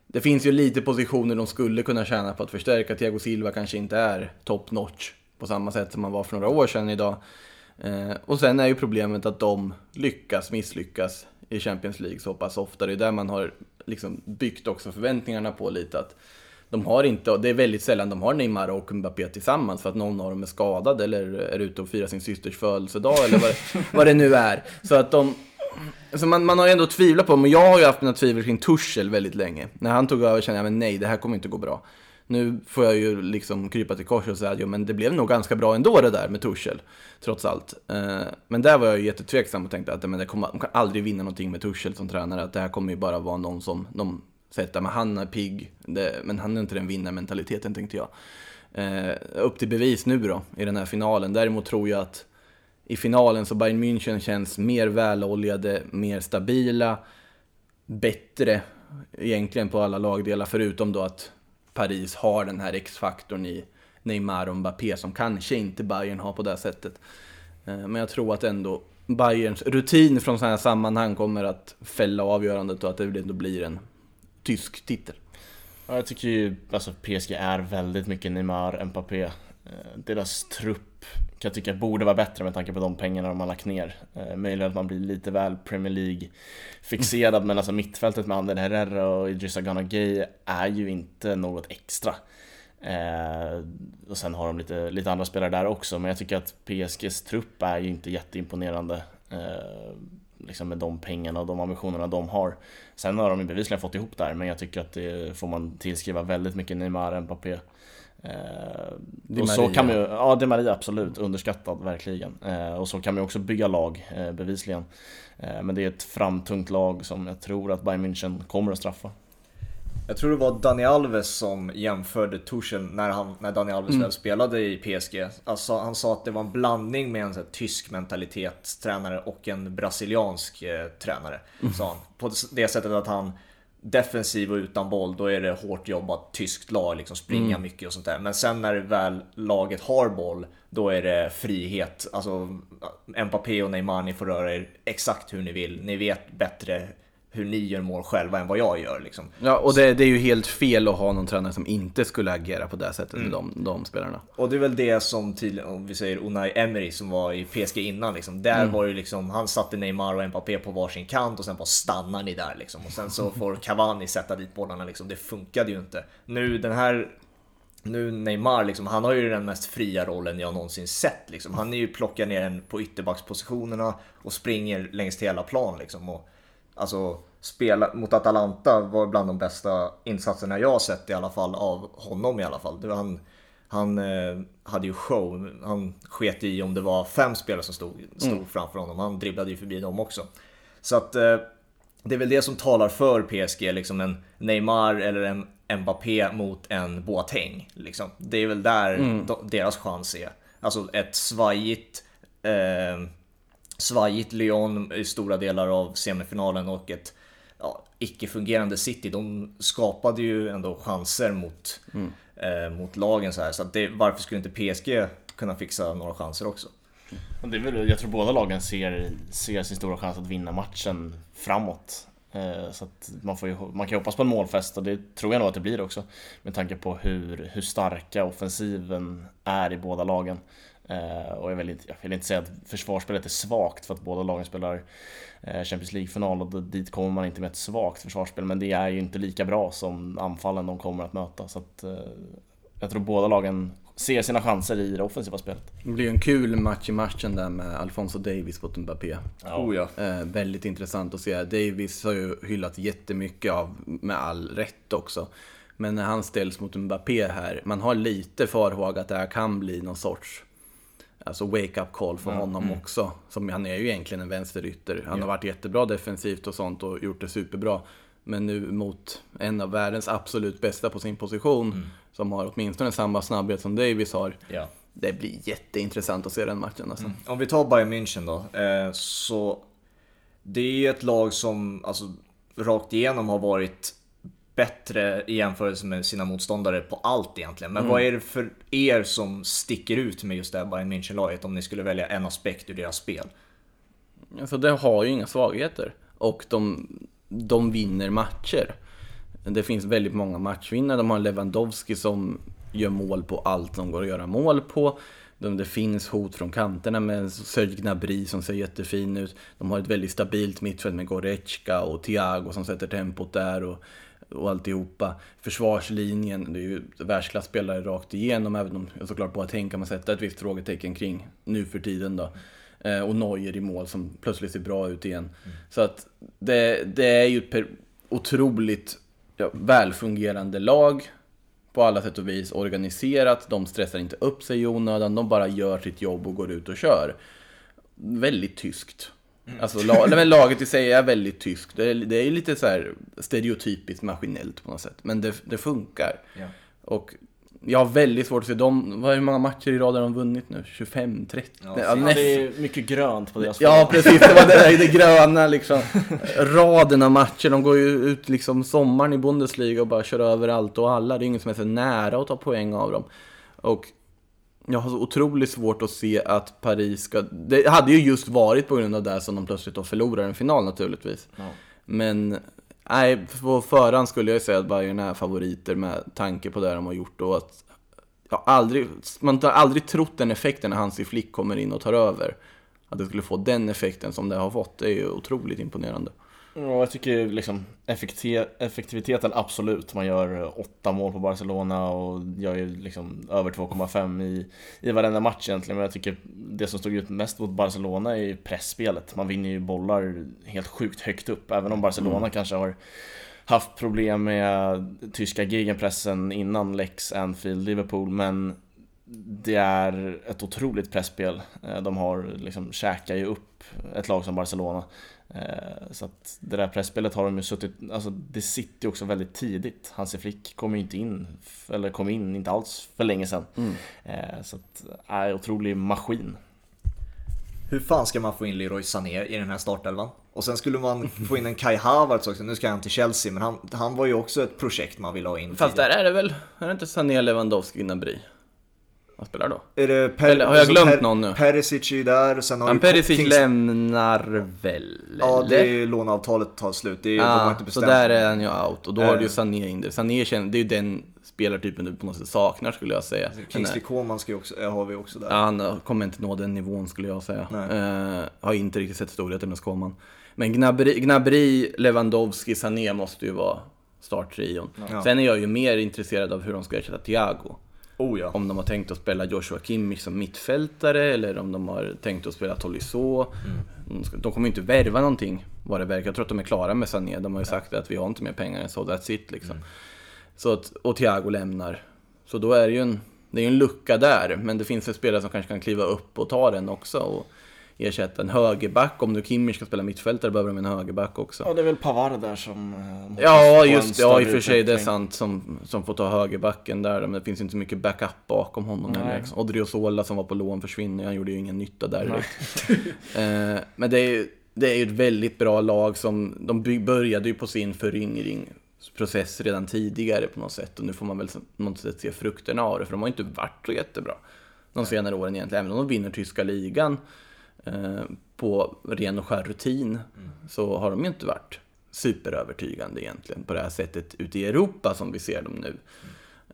det finns ju lite positioner de skulle kunna tjäna på att förstärka. Thiago Silva kanske inte är top notch på samma sätt som han var för några år sedan idag. Eh, och sen är ju problemet att de lyckas misslyckas i Champions League så pass ofta. Det är där man har liksom byggt också förväntningarna på lite. att de har inte, och det är väldigt sällan de har Neymar och Mbappé tillsammans för att någon av dem är skadad eller är ute och firar sin systers födelsedag eller vad vad det nu är. Så att de, Alltså man, man har ändå tvivlat på, men jag har ju haft mina tvivel kring Tuchel väldigt länge. När han tog över kände jag, men nej, det här kommer inte gå bra. Nu får jag ju liksom krypa till korset och säga att jo, men det blev nog ganska bra ändå det där med Tuchel, trots allt. Eh, men där var jag ju jättetveksam och tänkte att men det kommer, de kan aldrig vinna någonting med Tuchel som tränare, att det här kommer ju bara vara någon som de sätter, men han är pigg, det, men han är inte den vinnarmentaliteten tänkte jag. Eh, upp till bevis nu då, i den här finalen. Däremot tror jag att i finalen så Bayern München känns mer väloljade, mer stabila, bättre egentligen på alla lagdelar förutom då att Paris har den här X-faktorn i Neymar och Mbappé som kanske inte Bayern har på det sättet. Eh, men jag tror att ändå Bayerns rutin från sådana här sammanhang kommer att fälla avgörandet och att det ändå blir en tysk titel. Ja, jag tycker ju alltså PSG är väldigt mycket Neymar, Mbappé. Eh, deras trupp kan jag tycka borde vara bättre med tanke på de pengarna de har lagt ner. Eh, möjligen att man blir lite väl Premier League fixerad men alltså mittfältet med Ander Herrera och Idrissa Gana Gay är ju inte något extra. Eh, och sen har de lite, lite andra spelare där också men jag tycker att PSGs trupp är ju inte jätteimponerande. Eh, liksom med de pengarna och de ambitionerna de har. Sen har de ju bevisligen fått ihop där, men jag tycker att det får man tillskriva väldigt mycket Neymar, Mbappé. Eh, och så kan man ju, ja, det Maria absolut, underskattad verkligen. Eh, och så kan man ju också bygga lag, eh, bevisligen. Eh, men det är ett framtungt lag som jag tror att Bayern München kommer att straffa. Jag tror det var Dani Alves som jämförde Tuchel när, han, när Dani Alves mm. väl spelade i PSG. Alltså, han sa att det var en blandning med en här, tysk mentalitetstränare och en brasiliansk eh, tränare. Mm. Sa han. På det sättet att han defensiv och utan boll, då är det hårt jobbat tyskt lag, liksom springa mm. mycket och sånt där. Men sen när väl laget har boll, då är det frihet. Alltså, Mbappé och Neymar, ni får röra er exakt hur ni vill. Ni vet bättre hur ni gör mål själva än vad jag gör. Liksom. Ja, och det, det, är ju helt fel att ha någon tränare som inte skulle agera på det sättet mm. med de, de, spelarna. Och det är väl det som tydligen, om vi säger Unai Emery som var i PSG innan, liksom. där mm. var det liksom, han satte Neymar och Mbappé på varsin kant och sen bara stannar ni där liksom. Och sen så får Cavani sätta dit bollarna liksom. Det funkade ju inte. Nu den här nu Neymar, liksom, han har ju den mest fria rollen jag någonsin sett. Liksom. Han är ju plockar ner den på ytterbackspositionerna och springer längs hela plan. Liksom. Och Alltså spela mot Atalanta var bland de bästa insatserna jag har sett i alla fall av honom i alla fall. Det var han, han eh, hade ju show. Han sket i om det var fem spelare som stod, stod mm. framför honom. Han dribblade ju förbi dem också. Så att eh, det är väl det som talar för PSG, liksom en Neymar eller en Mbappé mot en Boateng. Liksom. Det är väl där mm. deras chans är. Alltså ett svajigt eh, svajigt Lyon i stora delar av semifinalen och ett ja, icke-fungerande City. De skapade ju ändå chanser mot, mm. eh, mot lagen så här. Så det, varför skulle inte PSG kunna fixa några chanser också? Det är väl, jag tror båda lagen ser, ser sin stora chans att vinna matchen framåt. Eh, så att man, får ju, man kan ju hoppas på en målfest och det tror jag nog att det blir också. Med tanke på hur, hur starka offensiven är i båda lagen. Eh, och jag vill, inte, jag vill inte säga att försvarsspelet är svagt för att båda lagen spelar eh, Champions League-final och dit kommer man inte med ett svagt försvarsspel. Men det är ju inte lika bra som anfallen de kommer att möta. Så att, eh, jag tror båda lagen ser sina chanser i det offensiva spelet. Det blir en kul match i matchen där med Alfonso Davis mot Mbappé. Ja. Oh, ja. Eh, väldigt intressant att se. Davis har ju hyllat jättemycket av, med all rätt också. Men när han ställs mot Mbappé här, man har lite farhåga att det här kan bli någon sorts alltså wake-up call för honom mm. också. Som, han är ju egentligen en vänsterytter. Han ja. har varit jättebra defensivt och sånt och gjort det superbra. Men nu mot en av världens absolut bästa på sin position, mm. som har åtminstone samma snabbhet som Davis har. Ja. Det blir jätteintressant att se den matchen alltså. Mm. Om vi tar Bayern München då, eh, så det är ju ett lag som alltså, rakt igenom har varit bättre i jämförelse med sina motståndare på allt egentligen. Men mm. vad är det för er som sticker ut med just det här Bayern München-laget om ni skulle välja en aspekt ur deras spel? Alltså det har ju inga svagheter och de, de vinner matcher. Det finns väldigt många matchvinnare. De har Lewandowski som gör mål på allt de går att göra mål på. Det finns hot från kanterna med Serge Gnabry som ser jättefin ut. De har ett väldigt stabilt mittfält med Goretzka och Thiago som sätter tempot där. Och och alltihopa. Försvarslinjen, det är ju världsklasspelare rakt igenom, även om jag såklart bara tänka man sätta ett visst frågetecken kring nu för tiden då. Eh, och Neuer i mål som plötsligt ser bra ut igen. Mm. Så att det, det är ju ett otroligt ja, välfungerande lag. på alla sätt och vis organiserat, de stressar inte upp sig i onödan, de bara gör sitt jobb och går ut och kör. Väldigt tyskt. Mm. Alltså la, laget i sig är väldigt tyskt. Det är, det är lite så här stereotypiskt maskinellt på något sätt. Men det, det funkar. Ja. Och jag har väldigt svårt att se dem. Vad hur många matcher i rad har de vunnit nu? 25, 30? Ja, ja, det är mycket grönt på deras Ja, precis. Det var det, där, det gröna liksom. Raden av matcher. De går ju ut liksom sommaren i Bundesliga och bara kör över allt och alla. Det är ingen som är så nära att ta poäng av dem. Och jag har så otroligt svårt att se att Paris ska... Det hade ju just varit på grund av det som de plötsligt då förlorar en final naturligtvis. Ja. Men Nej, på förhand skulle jag säga att Bayern är favoriter med tanke på det de har gjort och att jag aldrig, man har aldrig trott den effekten när Hansi Flick kommer in och tar över. Att det skulle få den effekten som det har fått, det är ju otroligt imponerande. Ja, jag tycker liksom effektiviteten absolut. Man gör åtta mål på Barcelona och gör ju liksom över 2,5 i, i varenda match egentligen. Men jag tycker det som stod ut mest mot Barcelona är ju pressspelet. Man vinner ju bollar helt sjukt högt upp. Även om Barcelona mm. kanske har haft problem med tyska gegenpressen innan Lex Anfield Liverpool. Men det är ett otroligt pressspel. Eh, de har liksom käkar ju upp ett lag som Barcelona. Eh, så att det där pressspelet har de ju suttit, alltså det sitter ju också väldigt tidigt. Hansi Flick kom ju inte in, eller kom in inte alls för länge sedan. Mm. Eh, så att, är otrolig maskin. Hur fan ska man få in Leroy Sané i den här startelvan? Och sen skulle man få in en Kai Havertz också, nu ska han till Chelsea, men han, han var ju också ett projekt man ville ha in. Fast där är det väl, är det inte Sané, Lewandowski, Gnabry? Vad spelar då? Är det per, Eller har jag glömt per, någon nu? Perisic är ju där, sen har Men Perisic Kings... lämnar väl? Ja, det är låneavtalet tar slut. Det är, de har inte bestämt. Så där är han ju out och då äh... har du ju Sané in där. Sané känner, det är ju den spelartypen du på något sätt saknar skulle jag säga. Kingsley Coman ska också, har vi också där. Ja, han kommer inte nå den nivån skulle jag säga. Uh, har inte riktigt sett storheten hos Coman. Men Gnabry, Gnabry, Lewandowski, Sané måste ju vara starttrion. Ja. Sen är jag ju mer intresserad av hur de ska ersätta Thiago. Oh ja. Om de har tänkt att spela Joshua Kimmich som mittfältare eller om de har tänkt att spela Tolisso. Mm. De kommer ju inte värva någonting vad det verkar. Jag tror att de är klara med Sané. De har ju sagt att vi har inte mer pengar än så, that's it liksom. Mm. Så att, och Thiago lämnar. Så då är det ju en, det är en lucka där. Men det finns en spelare som kanske kan kliva upp och ta den också. Och, ersätta en högerback. Om nu Kimmich ska spela mittfältare behöver de en högerback också. Ja, det är väl Pavard där som... Eh, ja, just det. Ja, i och för sig det är sant som, som får ta högerbacken där. Men det finns inte så mycket backup bakom honom. Liksom. Odriozola som var på lån försvinner. Han gjorde ju ingen nytta där direkt. eh, men det är, det är ju ett väldigt bra lag som... De började ju på sin föryngring process redan tidigare på något sätt och nu får man väl på något sätt se frukterna av det för de har inte varit så jättebra de senare åren egentligen. Även om de vinner tyska ligan Eh, på ren och skär rutin så har de ju inte varit superövertygande egentligen på det här sättet ute i Europa som vi ser dem nu.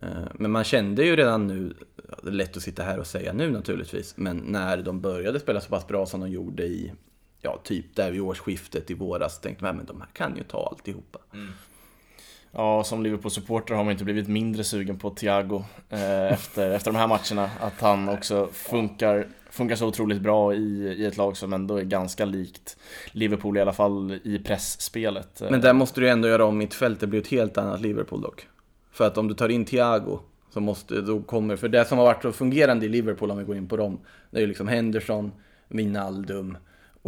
Eh, men man kände ju redan nu, det är lätt att sitta här och säga nu naturligtvis, men när de började spela så pass bra som de gjorde i, ja, typ där vid årsskiftet i våras, tänkte man, men de här kan ju ta alltihopa. Mm. Ja, som Liverpool-supporter har man inte blivit mindre sugen på Thiago eh, efter, efter de här matcherna. Att han också funkar funkar så otroligt bra i, i ett lag som ändå är ganska likt Liverpool i alla fall i pressspelet. Eh. Men där måste du ändå göra om mittfältet, det blir ett helt annat Liverpool dock. För att om du tar in Thiago så måste, då kommer, för det som har varit så fungerande i Liverpool om vi går in på dem, det är ju liksom Henderson, Wijnaldum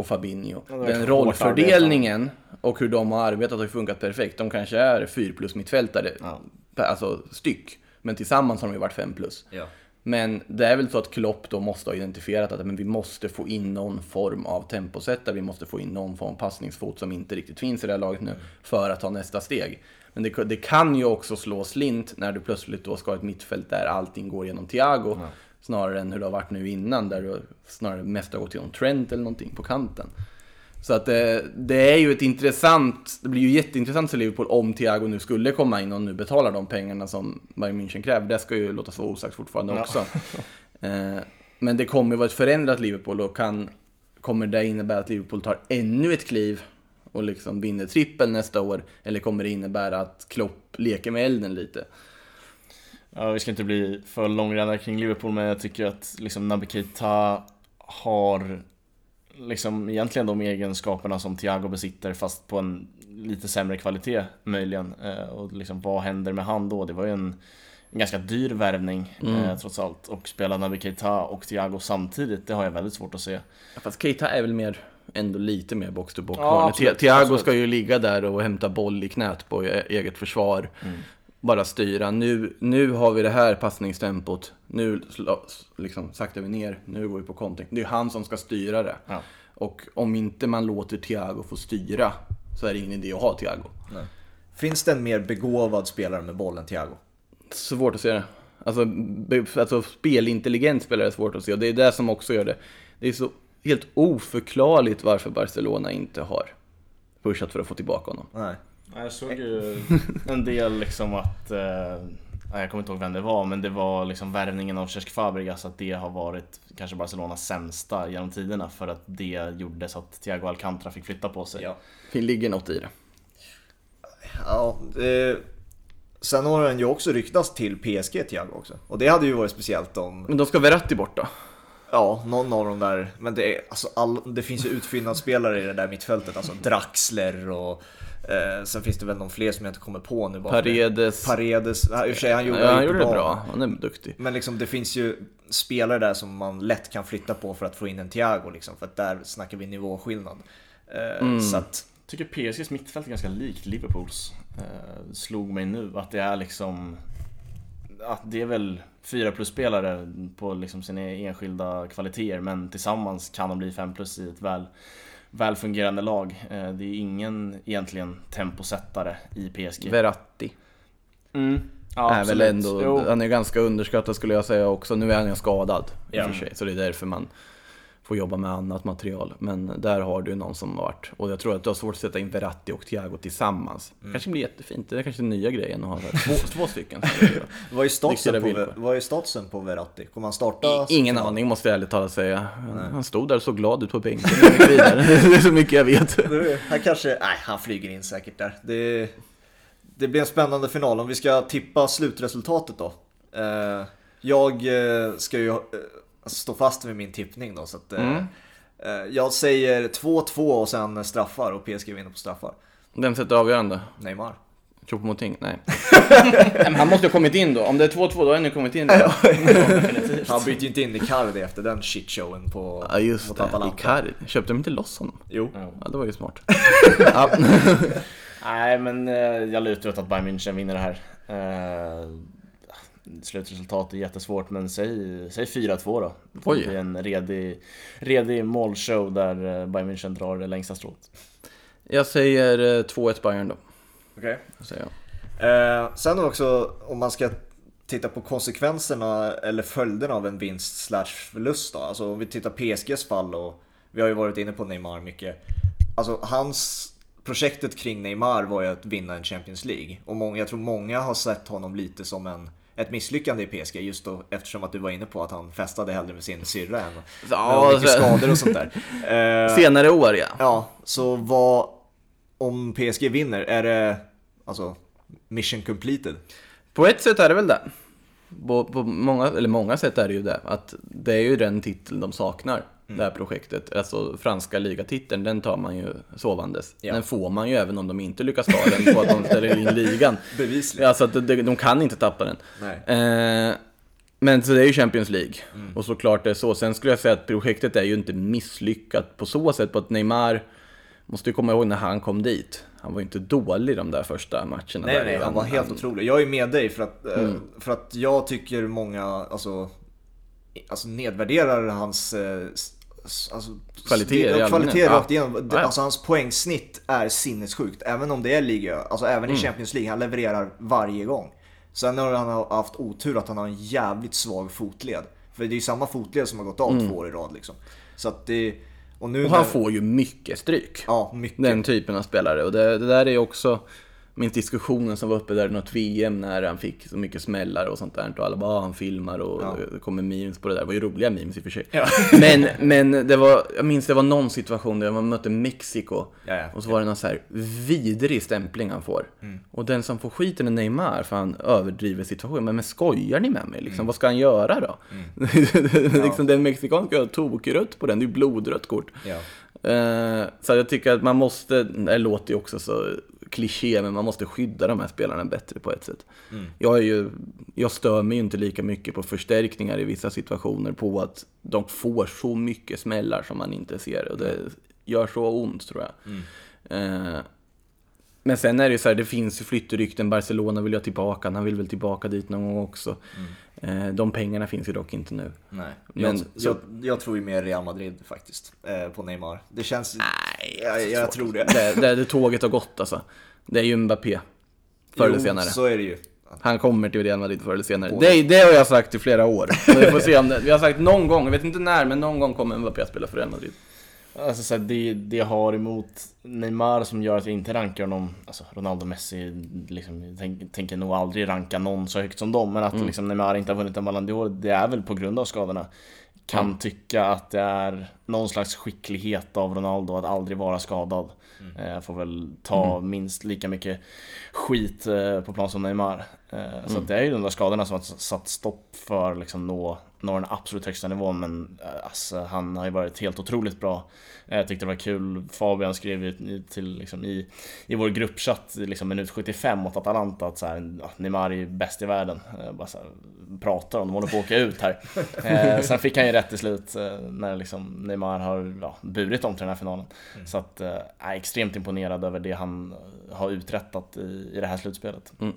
och Fabinho. Ja, Den rollfördelningen och hur de har arbetat har funkat perfekt. De kanske är 4 plus mittfältare, ja. alltså styck. Men tillsammans har de ju varit 5 plus. Ja. Men det är väl så att Klopp då måste ha identifierat att men vi måste få in någon form av temposättare, vi måste få in någon form av passningsfot som inte riktigt finns i det här laget nu för att ta nästa steg. Men det, det, kan ju också slå slint när du plötsligt då ska ha ett mittfält där allting går genom Thiago. Ja. Snarare än hur det har varit nu innan där du snarare mest har gått genom Trent eller någonting på kanten. Så att det, eh, det, är ju ett intressant, det blir ju jätteintressant för Liverpool om Thiago nu skulle komma in och nu betalar de pengarna som Bayern München kräver. Det ska ju låtas vara osagt fortfarande också. eh, men det kommer ju vara ett förändrat Liverpool och kan, kommer det innebära att Liverpool tar ännu ett kliv och liksom vinner trippel nästa år? Eller kommer det innebära att Klopp leker med elden lite? Ja, vi ska inte bli för långrandiga kring Liverpool, men jag tycker att liksom Naby Keita har liksom egentligen de egenskaperna som Thiago besitter fast på en lite sämre kvalitet möjligen. Eh, och liksom vad händer med han då? Det var ju en, en ganska dyr värvning mm. eh, trots allt. Och spela Naby Keita och Thiago samtidigt, det har jag väldigt svårt att se. Fast Keita är väl mer, ändå lite mer box to box. Ja, Thiago ska ju ligga där och hämta boll i knät på e- eget försvar. Mm. Bara styra. Nu, nu har vi det här passningstempot. Nu liksom, saktar vi ner. Nu går vi på kontring. Det är han som ska styra det. Ja. Och om inte man låter Thiago få styra så är det ingen idé att ha Thiago. Nej. Finns det en mer begåvad spelare med bollen än Thiago? Svårt att se det. Alltså, alltså spelintelligent spelare är svårt att se och det är det som också gör det. Det är så helt oförklarligt varför Barcelona inte har pushat för att få tillbaka honom. Nej. Jag såg ju en del liksom att, eh, jag kommer inte ihåg vem det var, men det var liksom värvningen av Cesc Fabregas, att det har varit kanske Barcelonas sämsta genom tiderna för att det gjorde så att Thiago Alcantara fick flytta på sig. Ja. Det ligger något i det. Ja, det... Sen har den ju också ryktats till PSG Thiago också. Och det hade ju varit speciellt om... Men då ska Verratti bort då? Ja, någon av dem där. Men det, är, alltså, all, det finns ju utfyllnadsspelare i det där mittfältet. Alltså Draxler och eh, sen finns det väl någon fler som jag inte kommer på nu. Bara Paredes. Paredes. Ja, I och för sig, han gjorde, ja, han gjorde det bra. Han är duktig. Men liksom, det finns ju spelare där som man lätt kan flytta på för att få in en Thiago. Liksom, för att där snackar vi nivåskillnad. Eh, mm. Så att, tycker PSGs mittfält är ganska likt Liverpools. Eh, slog mig nu att det är liksom... Att det är väl fyra plus-spelare på liksom sina enskilda kvaliteter men tillsammans kan de bli fem plus i ett väl, väl fungerande lag. Eh, det är ingen egentligen temposättare i PSG. Verratti. Mm. Ja, är väl ändå, han är ganska underskattad skulle jag säga också. Nu är han ju skadad i och för sig, så det är därför man får jobba med annat material. Men där har du någon som har varit, och jag tror att du har svårt att sätta in Verratti och Thiago tillsammans. Mm. kanske blir jättefint, det är kanske den nya grejen att ha två, två stycken. vad, är statusen på, vad är statusen på Verratti? Kommer han starta? I, ingen aning måste jag ärligt talat säga. Nej. Han stod där och såg glad ut på bänken. det är så mycket jag vet. han kanske, nej han flyger in säkert där. Det, det blir en spännande final. Om vi ska tippa slutresultatet då. Eh, jag eh, ska ju stå fast vid min tippning då. Så att, eh, mm. eh, jag säger 2-2 och sen straffar och PSG vinner på straffar. Vem sätter avgörande? Neymar. Choupo-Moting? Nej. Men han måste ha kommit in då. Om det är 2-2 då har han ju kommit in. han byter ju inte in Icardi efter den shitshowen på Ja just mot det, Atalanta. Icardi. Köpte de inte loss honom? Jo. Ja, det var ju smart. Nej men eh, jag lutar åt att Bayern München vinner det här. Slutresultat är jättesvårt men säg, säg 4-2 då. Oj. Det blir en redig, redig målshow där eh, Bayern München drar det längsta strået. Jag säger 2-1 eh, Bayern då. Okej. Okay. Eh, sen också om man ska titta på konsekvenserna eller följderna av en vinst slash förlust då. Alltså om vi tittar PSGs fall och vi har ju varit inne på Neymar mycket. Alltså hans projektet kring Neymar var ju att vinna en Champions League. Och många, jag tror många har sett honom lite som en ett misslyckande i PSG just då eftersom att du var inne på att han festade hellre med sin syrra än ja, med mycket skador och sånt där. Eh, Senare år ja. Ja, så vad om PSG vinner, är det alltså mission completed? På ett sätt är det väl det. På, på många, eller många sätt är det ju det. Att det är ju den titel de saknar. Mm. Det här projektet. Alltså franska ligatiteln, den tar man ju sovandes. Ja. Den får man ju även om de inte lyckas ta den på att de ställer in ligan. Bevisligen. Alltså de, de kan inte tappa den. Eh, men så det är ju Champions League. Mm. Och såklart det är så. Sen skulle jag säga att projektet är ju inte misslyckat på så sätt. På att Neymar, måste ju komma ihåg när han kom dit. Han var ju inte dålig de där första matcherna. Nej, där nej, han var helt han... otrolig. Jag är med dig för att, eh, mm. för att jag tycker många, alltså alltså nedvärderar hans eh, alltså, kvalitet, det, kvalitet rakt igenom. Ja. Alltså hans poängsnitt är sinnessjukt. Även om det är liga, alltså även mm. i Champions League. Han levererar varje gång. Sen har han haft otur att han har en jävligt svag fotled. För det är ju samma fotled som har gått av mm. två år i rad liksom. Så att det... Och, nu och han när... får ju mycket stryk. Ja, mycket. Den typen av spelare. Och det, det där är ju också minns diskussionen som var uppe där i något VM när han fick så mycket smällar och sånt där. Och alla bara, ah, han filmar och ja. det kommer memes på det där. Det var ju roliga memes i och för sig. Ja. men, men det var, jag minns det var någon situation där man mötte Mexiko. Ja, och så var det någon så här vidrig stämpling han får. Mm. Och den som får skiten är Neymar för han överdriver situationen. Men, men skojar ni med mig? Liksom, mm. Vad ska han göra då? Mm. liksom, den mexikanska har tokrött på den, det är ju blodrött kort. Uh, så jag tycker att man måste, det låter ju också så kliché, men man måste skydda de här spelarna bättre på ett sätt. Mm. Jag, är ju, jag stör mig inte lika mycket på förstärkningar i vissa situationer, på att de får så mycket smällar som man inte ser. Och det gör så ont tror jag. Mm. Eh, men sen är det ju så här, det finns ju flyttrykten. Barcelona vill jag tillbaka, han vill väl tillbaka dit någon gång också. Mm. Eh, de pengarna finns ju dock inte nu. Nej, men, jag, jag, jag, tror ju mer Real Madrid faktiskt, eh, på Neymar. Det känns... Nej, jag, jag tror det. Det, det. det tåget har gått alltså. Det är ju Mbappé. Förr eller senare. så är det ju. Han kommer till Real Madrid förr eller senare. Det, det, har jag sagt i flera år. vi får se om det, vi har sagt någon gång, jag vet inte när, men någon gång kommer Mbappé att spela för Real Madrid. Alltså så här, det, det jag har emot Neymar som gör att jag inte rankar honom, alltså Ronaldo Messi, liksom, tänk, tänker nog aldrig ranka någon så högt som dem, men att mm. liksom, Neymar inte har vunnit en Ballon d'Or, det är väl på grund av skadorna. Kan mm. tycka att det är någon slags skicklighet av Ronaldo att aldrig vara skadad. Mm. Eh, får väl ta mm. minst lika mycket skit eh, på plan som Neymar. Eh, så mm. det är ju de där skadorna som har satt stopp för liksom nå, nå den absolut högsta nivån men alltså, han har ju varit helt otroligt bra. Jag tyckte det var kul, Fabian skrev ju till, liksom, i, i vår gruppchatt liksom, minut 75 mot Atalanta att så här, Neymar är ju bäst i världen. Bara så här, pratar om, de håller på att åka ut här. Eh, sen fick han ju rätt till slut när liksom, Neymar har ja, burit dem till den här finalen. Mm. Så att, jag är extremt imponerad över det han har uträttat i, i det här slutspelet. Mm.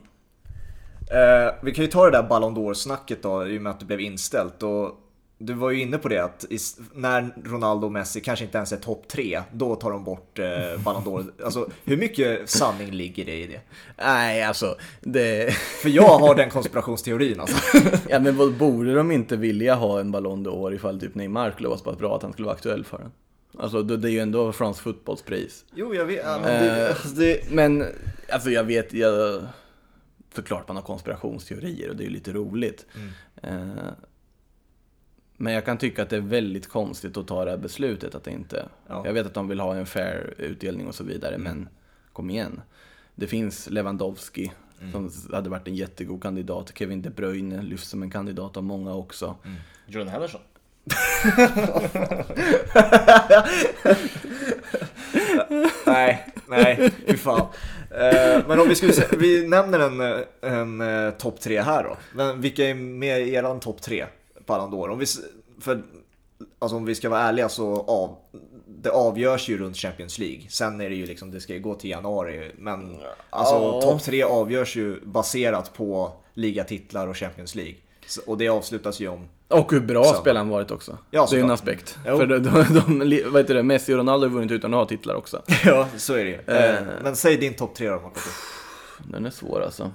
Eh, vi kan ju ta det där Ballon d'Or-snacket då, i och med att det blev inställt. Och du var ju inne på det att när Ronaldo och Messi kanske inte ens är topp tre, då tar de bort eh, Ballon d'Or. Alltså, hur mycket sanning ligger det i det? Nej, alltså det... För jag har den konspirationsteorin alltså. ja, men vad, borde de inte vilja ha en Ballon d'Or ifall typ Neymar skulle vara så pass bra att han skulle vara aktuell för den? Alltså det är ju ändå France Fotbollspris. Jo, jag vet. Ja, men, det, alltså, det... men alltså jag vet, jag såklart man har konspirationsteorier och det är ju lite roligt. Mm. Eh, men jag kan tycka att det är väldigt konstigt att ta det här beslutet. Att det inte, ja. Jag vet att de vill ha en fair utdelning och så vidare, mm. men kom igen. Det finns Lewandowski mm. som hade varit en jättegod kandidat. Kevin De Bruyne lyfts som en kandidat av många också. Mm. Jordan Henderson? nej, nej, fy fan. Eh, men om vi skulle säga, vi nämner en, en, eh, topp tre här då. Men vilka är med i eran topp tre Ballon d'Or? Om vi, för, alltså om vi ska vara ärliga så av, det avgörs ju runt Champions League. Sen är det ju liksom, det ska ju gå till januari. Men alltså oh. topp tre avgörs ju baserat på ligatitlar och Champions League. Så, och det avslutas ju om och hur bra Söndag. spelaren varit också. Ja, det är en aspekt. Jo. För de, de, de, vad heter det, Messi och Ronaldo har vunnit utan att ha titlar också. ja, så är det ju. Eh, Men säg din topp tre då, Marco. Den är svår alltså.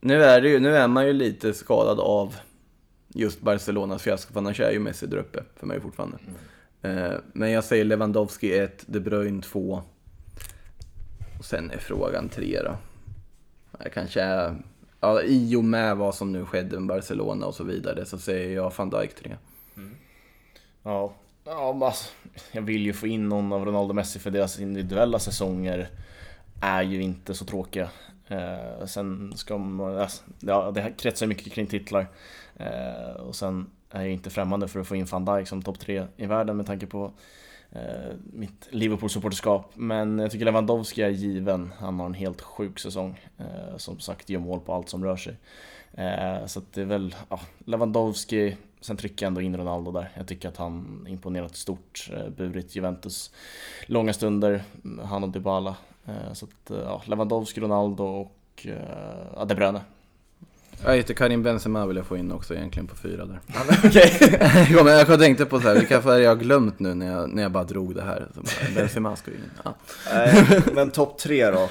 Nu är, det ju, nu är man ju lite skadad av just Barcelonas fiasko, för annars är ju Messi där uppe för mig fortfarande. Mm. Eh, men jag säger Lewandowski 1, De Bruyne 2. Och sen är frågan 3 då. Jag kanske är ja, i och med vad som nu skedde med Barcelona och så vidare så säger jag van Dijk 3. Mm. Ja, ja alltså, jag vill ju få in någon av Ronaldo och Messi för deras individuella säsonger är ju inte så tråkiga. Eh, sen ska man, alltså, ja, det kretsar mycket kring titlar. Eh, och sen är jag inte främmande för att få in van Dijk som topp tre i världen med tanke på Eh, mitt Liverpool-supporterskap. Men jag tycker Lewandowski är given. Han har en helt sjuk säsong. Eh, som sagt gör mål på allt som rör sig. Eh, så det är väl ja, Lewandowski, sen trycker jag ändå in Ronaldo där. Jag tycker att han imponerat stort, eh, burit Juventus långa stunder, mm, han och Dybala. Eh, så att, eh, ja, Lewandowski, Ronaldo och eh, ja, De Bruyne. Jag heter Karim Benzema vill jag få in också egentligen på fyra där. Okej. Okay. jag tänkte på så här, vilka färger jag har glömt nu när jag, när jag bara drog det här. Benzema ska ju in. Ja. Men topp tre då?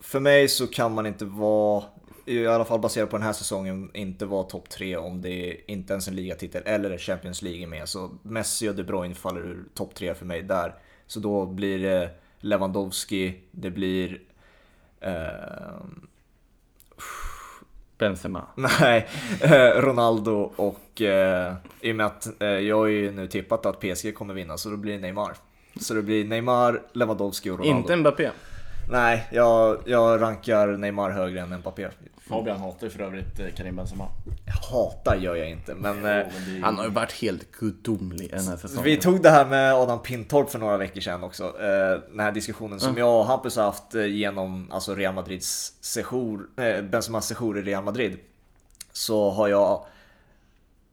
För mig så kan man inte vara, i alla fall baserat på den här säsongen, inte vara topp tre om det är inte ens en ligatitel eller Champions League är med. Så Messi och De Bruyne faller ur topp tre för mig där. Så då blir det Lewandowski, det blir... Eh, Benzema. Nej, eh, Ronaldo och eh, i och med att eh, jag har ju nu tippat att PSG kommer vinna så då blir det Neymar. Så det blir Neymar, Lewandowski och Ronaldo. Inte Mbappé? Nej, jag, jag rankar Neymar högre än Mbappé. Fabian hatar ju för övrigt eh, Karim Benzema. Hatar gör jag inte, men... Eh, Han har ju varit helt gudomlig den här säsongen. Vi tog det här med Adam Pintorp för några veckor sedan också. Eh, den här diskussionen som jag och Hampus har haft genom alltså Real Madrids sejour, Benzemas sejour i Real Madrid. Så har jag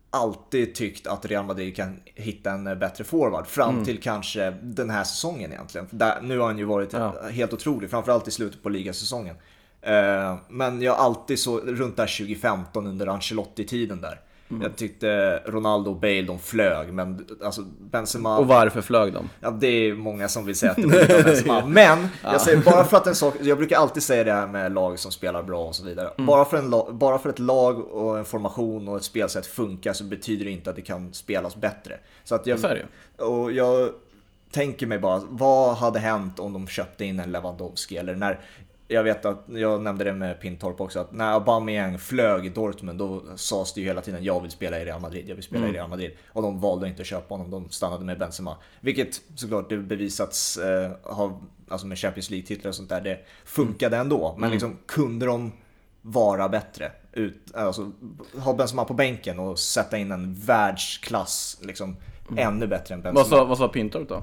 alltid tyckt att Real Madrid kan hitta en bättre forward. Fram mm. till kanske den här säsongen egentligen. Där, nu har han ju varit ja. helt otrolig, framförallt i slutet på ligasäsongen. Eh, men jag har alltid så runt där 2015 under Ancelotti-tiden där. Mm. Jag tyckte Ronaldo och Bale de flög, men alltså Benzema... Och varför flög de? Ja, det är många som vill säga att det var Benzema. Men, jag säger bara för att en sak, jag brukar alltid säga det här med lag som spelar bra och så vidare. Mm. Bara, för en, bara för ett lag och en formation och ett spelsätt funkar så betyder det inte att det kan spelas bättre. Så att jag, och jag tänker mig bara, vad hade hänt om de köpte in en Lewandowski? Eller när jag vet att, jag nämnde det med Pintorp också, att när Aubameyang flög i Dortmund då sades det ju hela tiden jag vill spela i Real Madrid, jag vill spela mm. i Real Madrid. Och de valde inte att köpa honom, de stannade med Benzema. Vilket såklart det bevisats, eh, har, alltså med Champions League-titlar och sånt där, det funkade mm. ändå. Men mm. liksom, kunde de vara bättre? Ut, alltså, ha Benzema på bänken och sätta in en världsklass, liksom, mm. ännu bättre än Benzema. Vad sa, vad sa Pintorp då?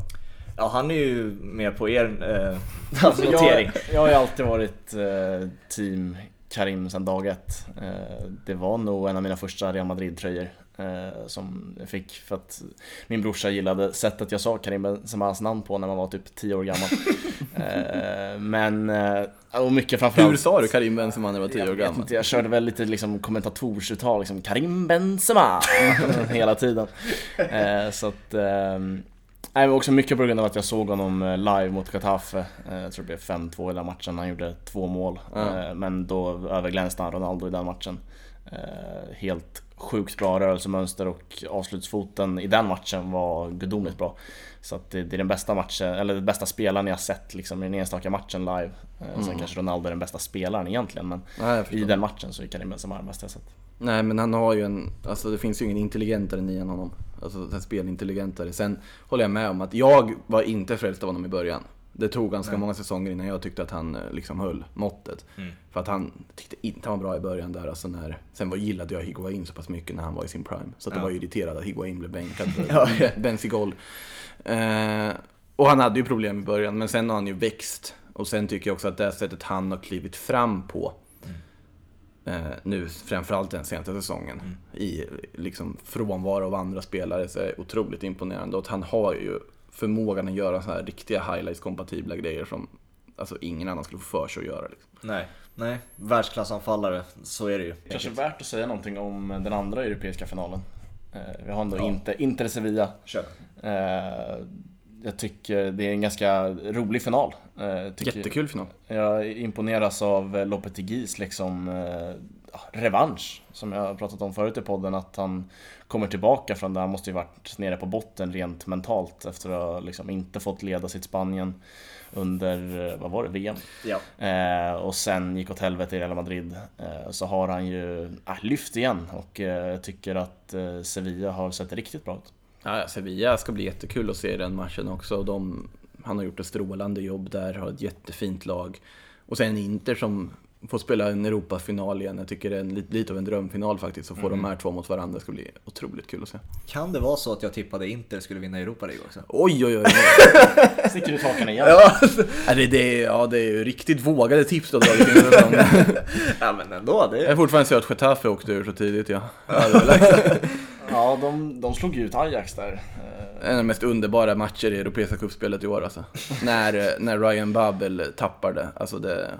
Ja, han är ju med på er eh, alltså, notering. Jag, jag har ju alltid varit eh, team Karim sedan dag ett. Eh, det var nog en av mina första Real Madrid-tröjor eh, som jag fick för att min brorsa gillade sättet jag sa Karim Benzemas namn på när man var typ 10 år gammal. eh, men, eh, och mycket framförallt... Hur sa du Karim Benzema när du var 10 år gammal? Inte, jag körde väl lite liksom kommentatorsuttal, liksom Karim Benzema hela tiden. Eh, så att ehm, Nej, men också mycket på grund av att jag såg honom eh, live mot Getafe. Eh, jag tror det blev 5-2 i den matchen. Han gjorde två mål. Mm. Men då överglänste han Ronaldo i den matchen. Helt sjukt bra rörelsemönster och avslutsfoten i den matchen var gudomligt bra. Så att det, är den bästa matchen, eller den bästa spelaren jag sett liksom, i den enstaka matchen live. Mm. Sen kanske Ronaldo är den bästa spelaren egentligen men Nej, i den matchen så är Karim Benzema den bästa jag sett. Nej men han har ju en, alltså det finns ju ingen intelligentare än än honom. Alltså en spelintelligentare. Sen håller jag med om att jag var inte frälst av honom i början. Det tog ganska Nej. många säsonger innan jag tyckte att han eh, liksom höll måttet. Mm. För att han tyckte inte han var bra i början där. Alltså när, sen var, gillade jag Higuain så pass mycket när han var i sin prime. Så att ja. jag var irriterad att Higuain blev bänkad för Benzigol. Eh, och han hade ju problem i början, men sen har han ju växt. Och sen tycker jag också att det sättet han har klivit fram på Eh, nu framförallt den senaste säsongen. Mm. I liksom frånvaro av andra spelare så är det otroligt imponerande. Och han har ju förmågan att göra så här riktiga highlights-kompatibla grejer som alltså, ingen annan skulle få för sig att göra. Liksom. Nej, nej. Världsklassanfallare, så är det ju. Kanske värt att säga någonting om den andra europeiska finalen. Eh, vi har ändå ja. Inter, Inter Sevilla. Kör. Eh, jag tycker det är en ganska rolig final. Eh, Jättekul final. Jag imponeras av Lopetegis liksom eh, revansch, som jag har pratat om förut i podden, att han kommer tillbaka från det. Han måste ju varit nere på botten rent mentalt efter att ha liksom inte fått leda sitt Spanien under, vad var det, VM? Ja. Eh, och sen gick åt helvete i Real Madrid. Eh, så har han ju eh, lyft igen och jag eh, tycker att eh, Sevilla har sett riktigt bra ut. Ja, Sevilla ska bli jättekul att se den matchen också. De, han har gjort ett strålande jobb där, har ett jättefint lag. Och sen Inter som får spela en Europafinal igen. Jag tycker det är en, lite av en drömfinal faktiskt. Så får mm. de här två mot varandra. Det ska bli otroligt kul att se. Kan det vara så att jag tippade Inter skulle vinna Europa League också? Oj, oj, oj. Sticker du taken igen? Ja, det, det, ja, det är ju riktigt vågade tips du har dragit in. ja, men ändå. Det... Jag är fortfarande så att Getafe åkte ur så tidigt, ja. Ja, de, de slog ut Ajax där. En av de mest underbara matcher i Europeiska cupspelet i år alltså. när, när Ryan Babel tappar det. Alltså det...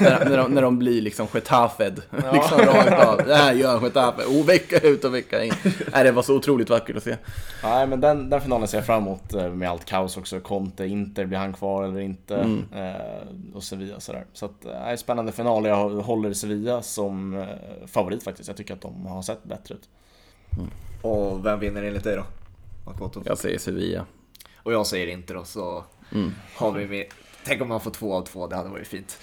när, när, de, när de blir liksom Getafed. Ja. liksom rakt av. Det här gör Getafe. Oh, vecka ut och vecka in. Nej, det var så otroligt vackert att se. Nej, men den, den finalen ser jag fram emot eh, med allt kaos också. Conte, Inter, blir han kvar eller inte? Mm. Eh, och Sevilla sådär. Så att, eh, spännande final. Jag håller Sevilla som eh, favorit faktiskt. Jag tycker att de har sett bättre ut. Mm. Och vem vinner enligt dig då? Makoto? Jag säger Sevilla. Och jag säger inte då, så mm. har vi med. Tänk om man får två av två, det hade varit fint.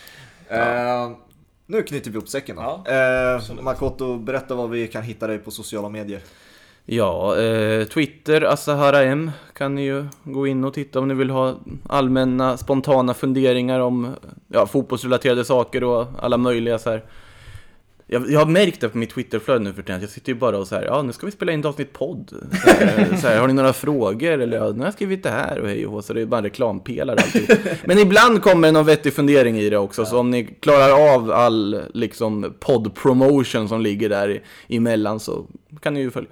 Ja. Uh, nu knyter vi upp säcken då. Ja, uh, Makoto, berätta var vi kan hitta dig på sociala medier. Ja, eh, Twitter, Asahara M kan ni ju gå in och titta om ni vill ha allmänna spontana funderingar om ja, fotbollsrelaterade saker och alla möjliga så här jag, jag har märkt det på mitt Twitterflöde nu för tiden, jag sitter ju bara och så här, ja nu ska vi spela in ett avsnitt podd. Så här, så här, har ni några frågor? Eller ja, nu har jag skrivit det här och hej och så det är bara reklampelare alltid. Men ibland kommer det någon vettig fundering i det också, ja. så om ni klarar av all liksom podd-promotion som ligger där emellan så kan ni ju följa.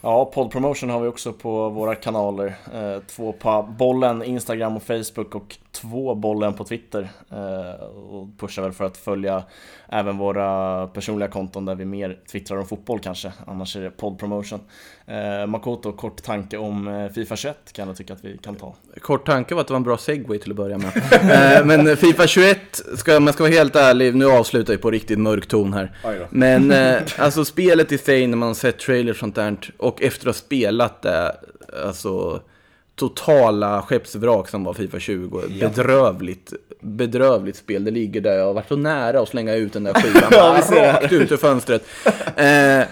Ja, poddpromotion har vi också på våra kanaler. Eh, två på bollen, Instagram och Facebook och två bollen på Twitter. Eh, och pushar väl för att följa även våra personliga konton där vi mer twittrar om fotboll kanske. Annars är det poddpromotion. Eh, Makoto, kort tanke om eh, Fifa 21 kan jag tycka att vi kan ta. Kort tanke var att det var en bra segway till att börja med. eh, men Fifa 21, ska, man ska vara helt ärlig, nu avslutar vi på riktigt mörk ton här. Men eh, alltså spelet i sig när man har sett trailers och sånt där och efter att ha spelat det, alltså totala skeppsvrak som var Fifa 20. Ja. Bedrövligt, bedrövligt spel. Det ligger där, jag har varit så nära att slänga ut den där skivan. ja, rakt ut ur fönstret. Eh,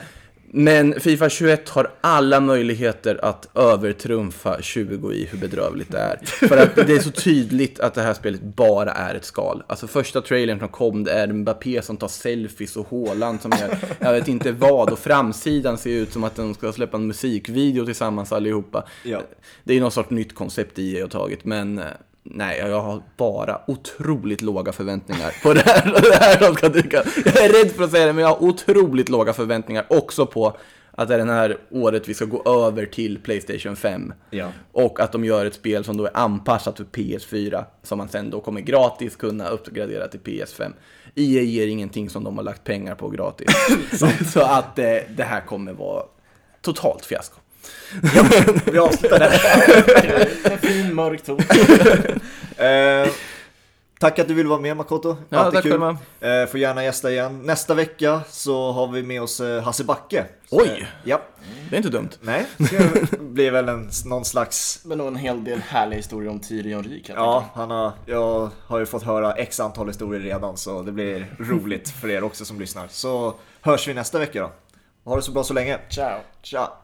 men Fifa 21 har alla möjligheter att övertrumfa 20 i hur bedrövligt det är. För att det är så tydligt att det här spelet bara är ett skal. Alltså första trailern som kom, det är Mbappé som tar selfies och Haaland som gör jag vet inte vad. Och framsidan ser ut som att de ska släppa en musikvideo tillsammans allihopa. Ja. Det är något sorts nytt koncept i har tagit, men eh, Nej, jag har bara otroligt låga förväntningar på det här. Det här de ska tycka. Jag är rädd för att säga det, men jag har otroligt låga förväntningar också på att det är det här året vi ska gå över till Playstation 5. Ja. Och att de gör ett spel som då är anpassat för PS4, som man sen då kommer gratis kunna uppgradera till PS5. EA ger ingenting som de har lagt pengar på gratis. så att eh, det här kommer vara totalt fiasko. Ja, vi avslutar där. en fin mörk ton. eh, tack att du vill vara med Makoto. Ja, Alltid tack kul. Eh, får gärna gästa igen. Nästa vecka så har vi med oss eh, Hasse Backe. Oj! Eh, ja. Det är inte dumt. Nej, det blir väl en, någon slags... Men nog en hel del härliga historier om Tyrion Rik. Ja, han har, jag har ju fått höra x antal historier redan så det blir roligt för er också som lyssnar. Så hörs vi nästa vecka då. Ha det så bra så länge. Ciao. Ciao.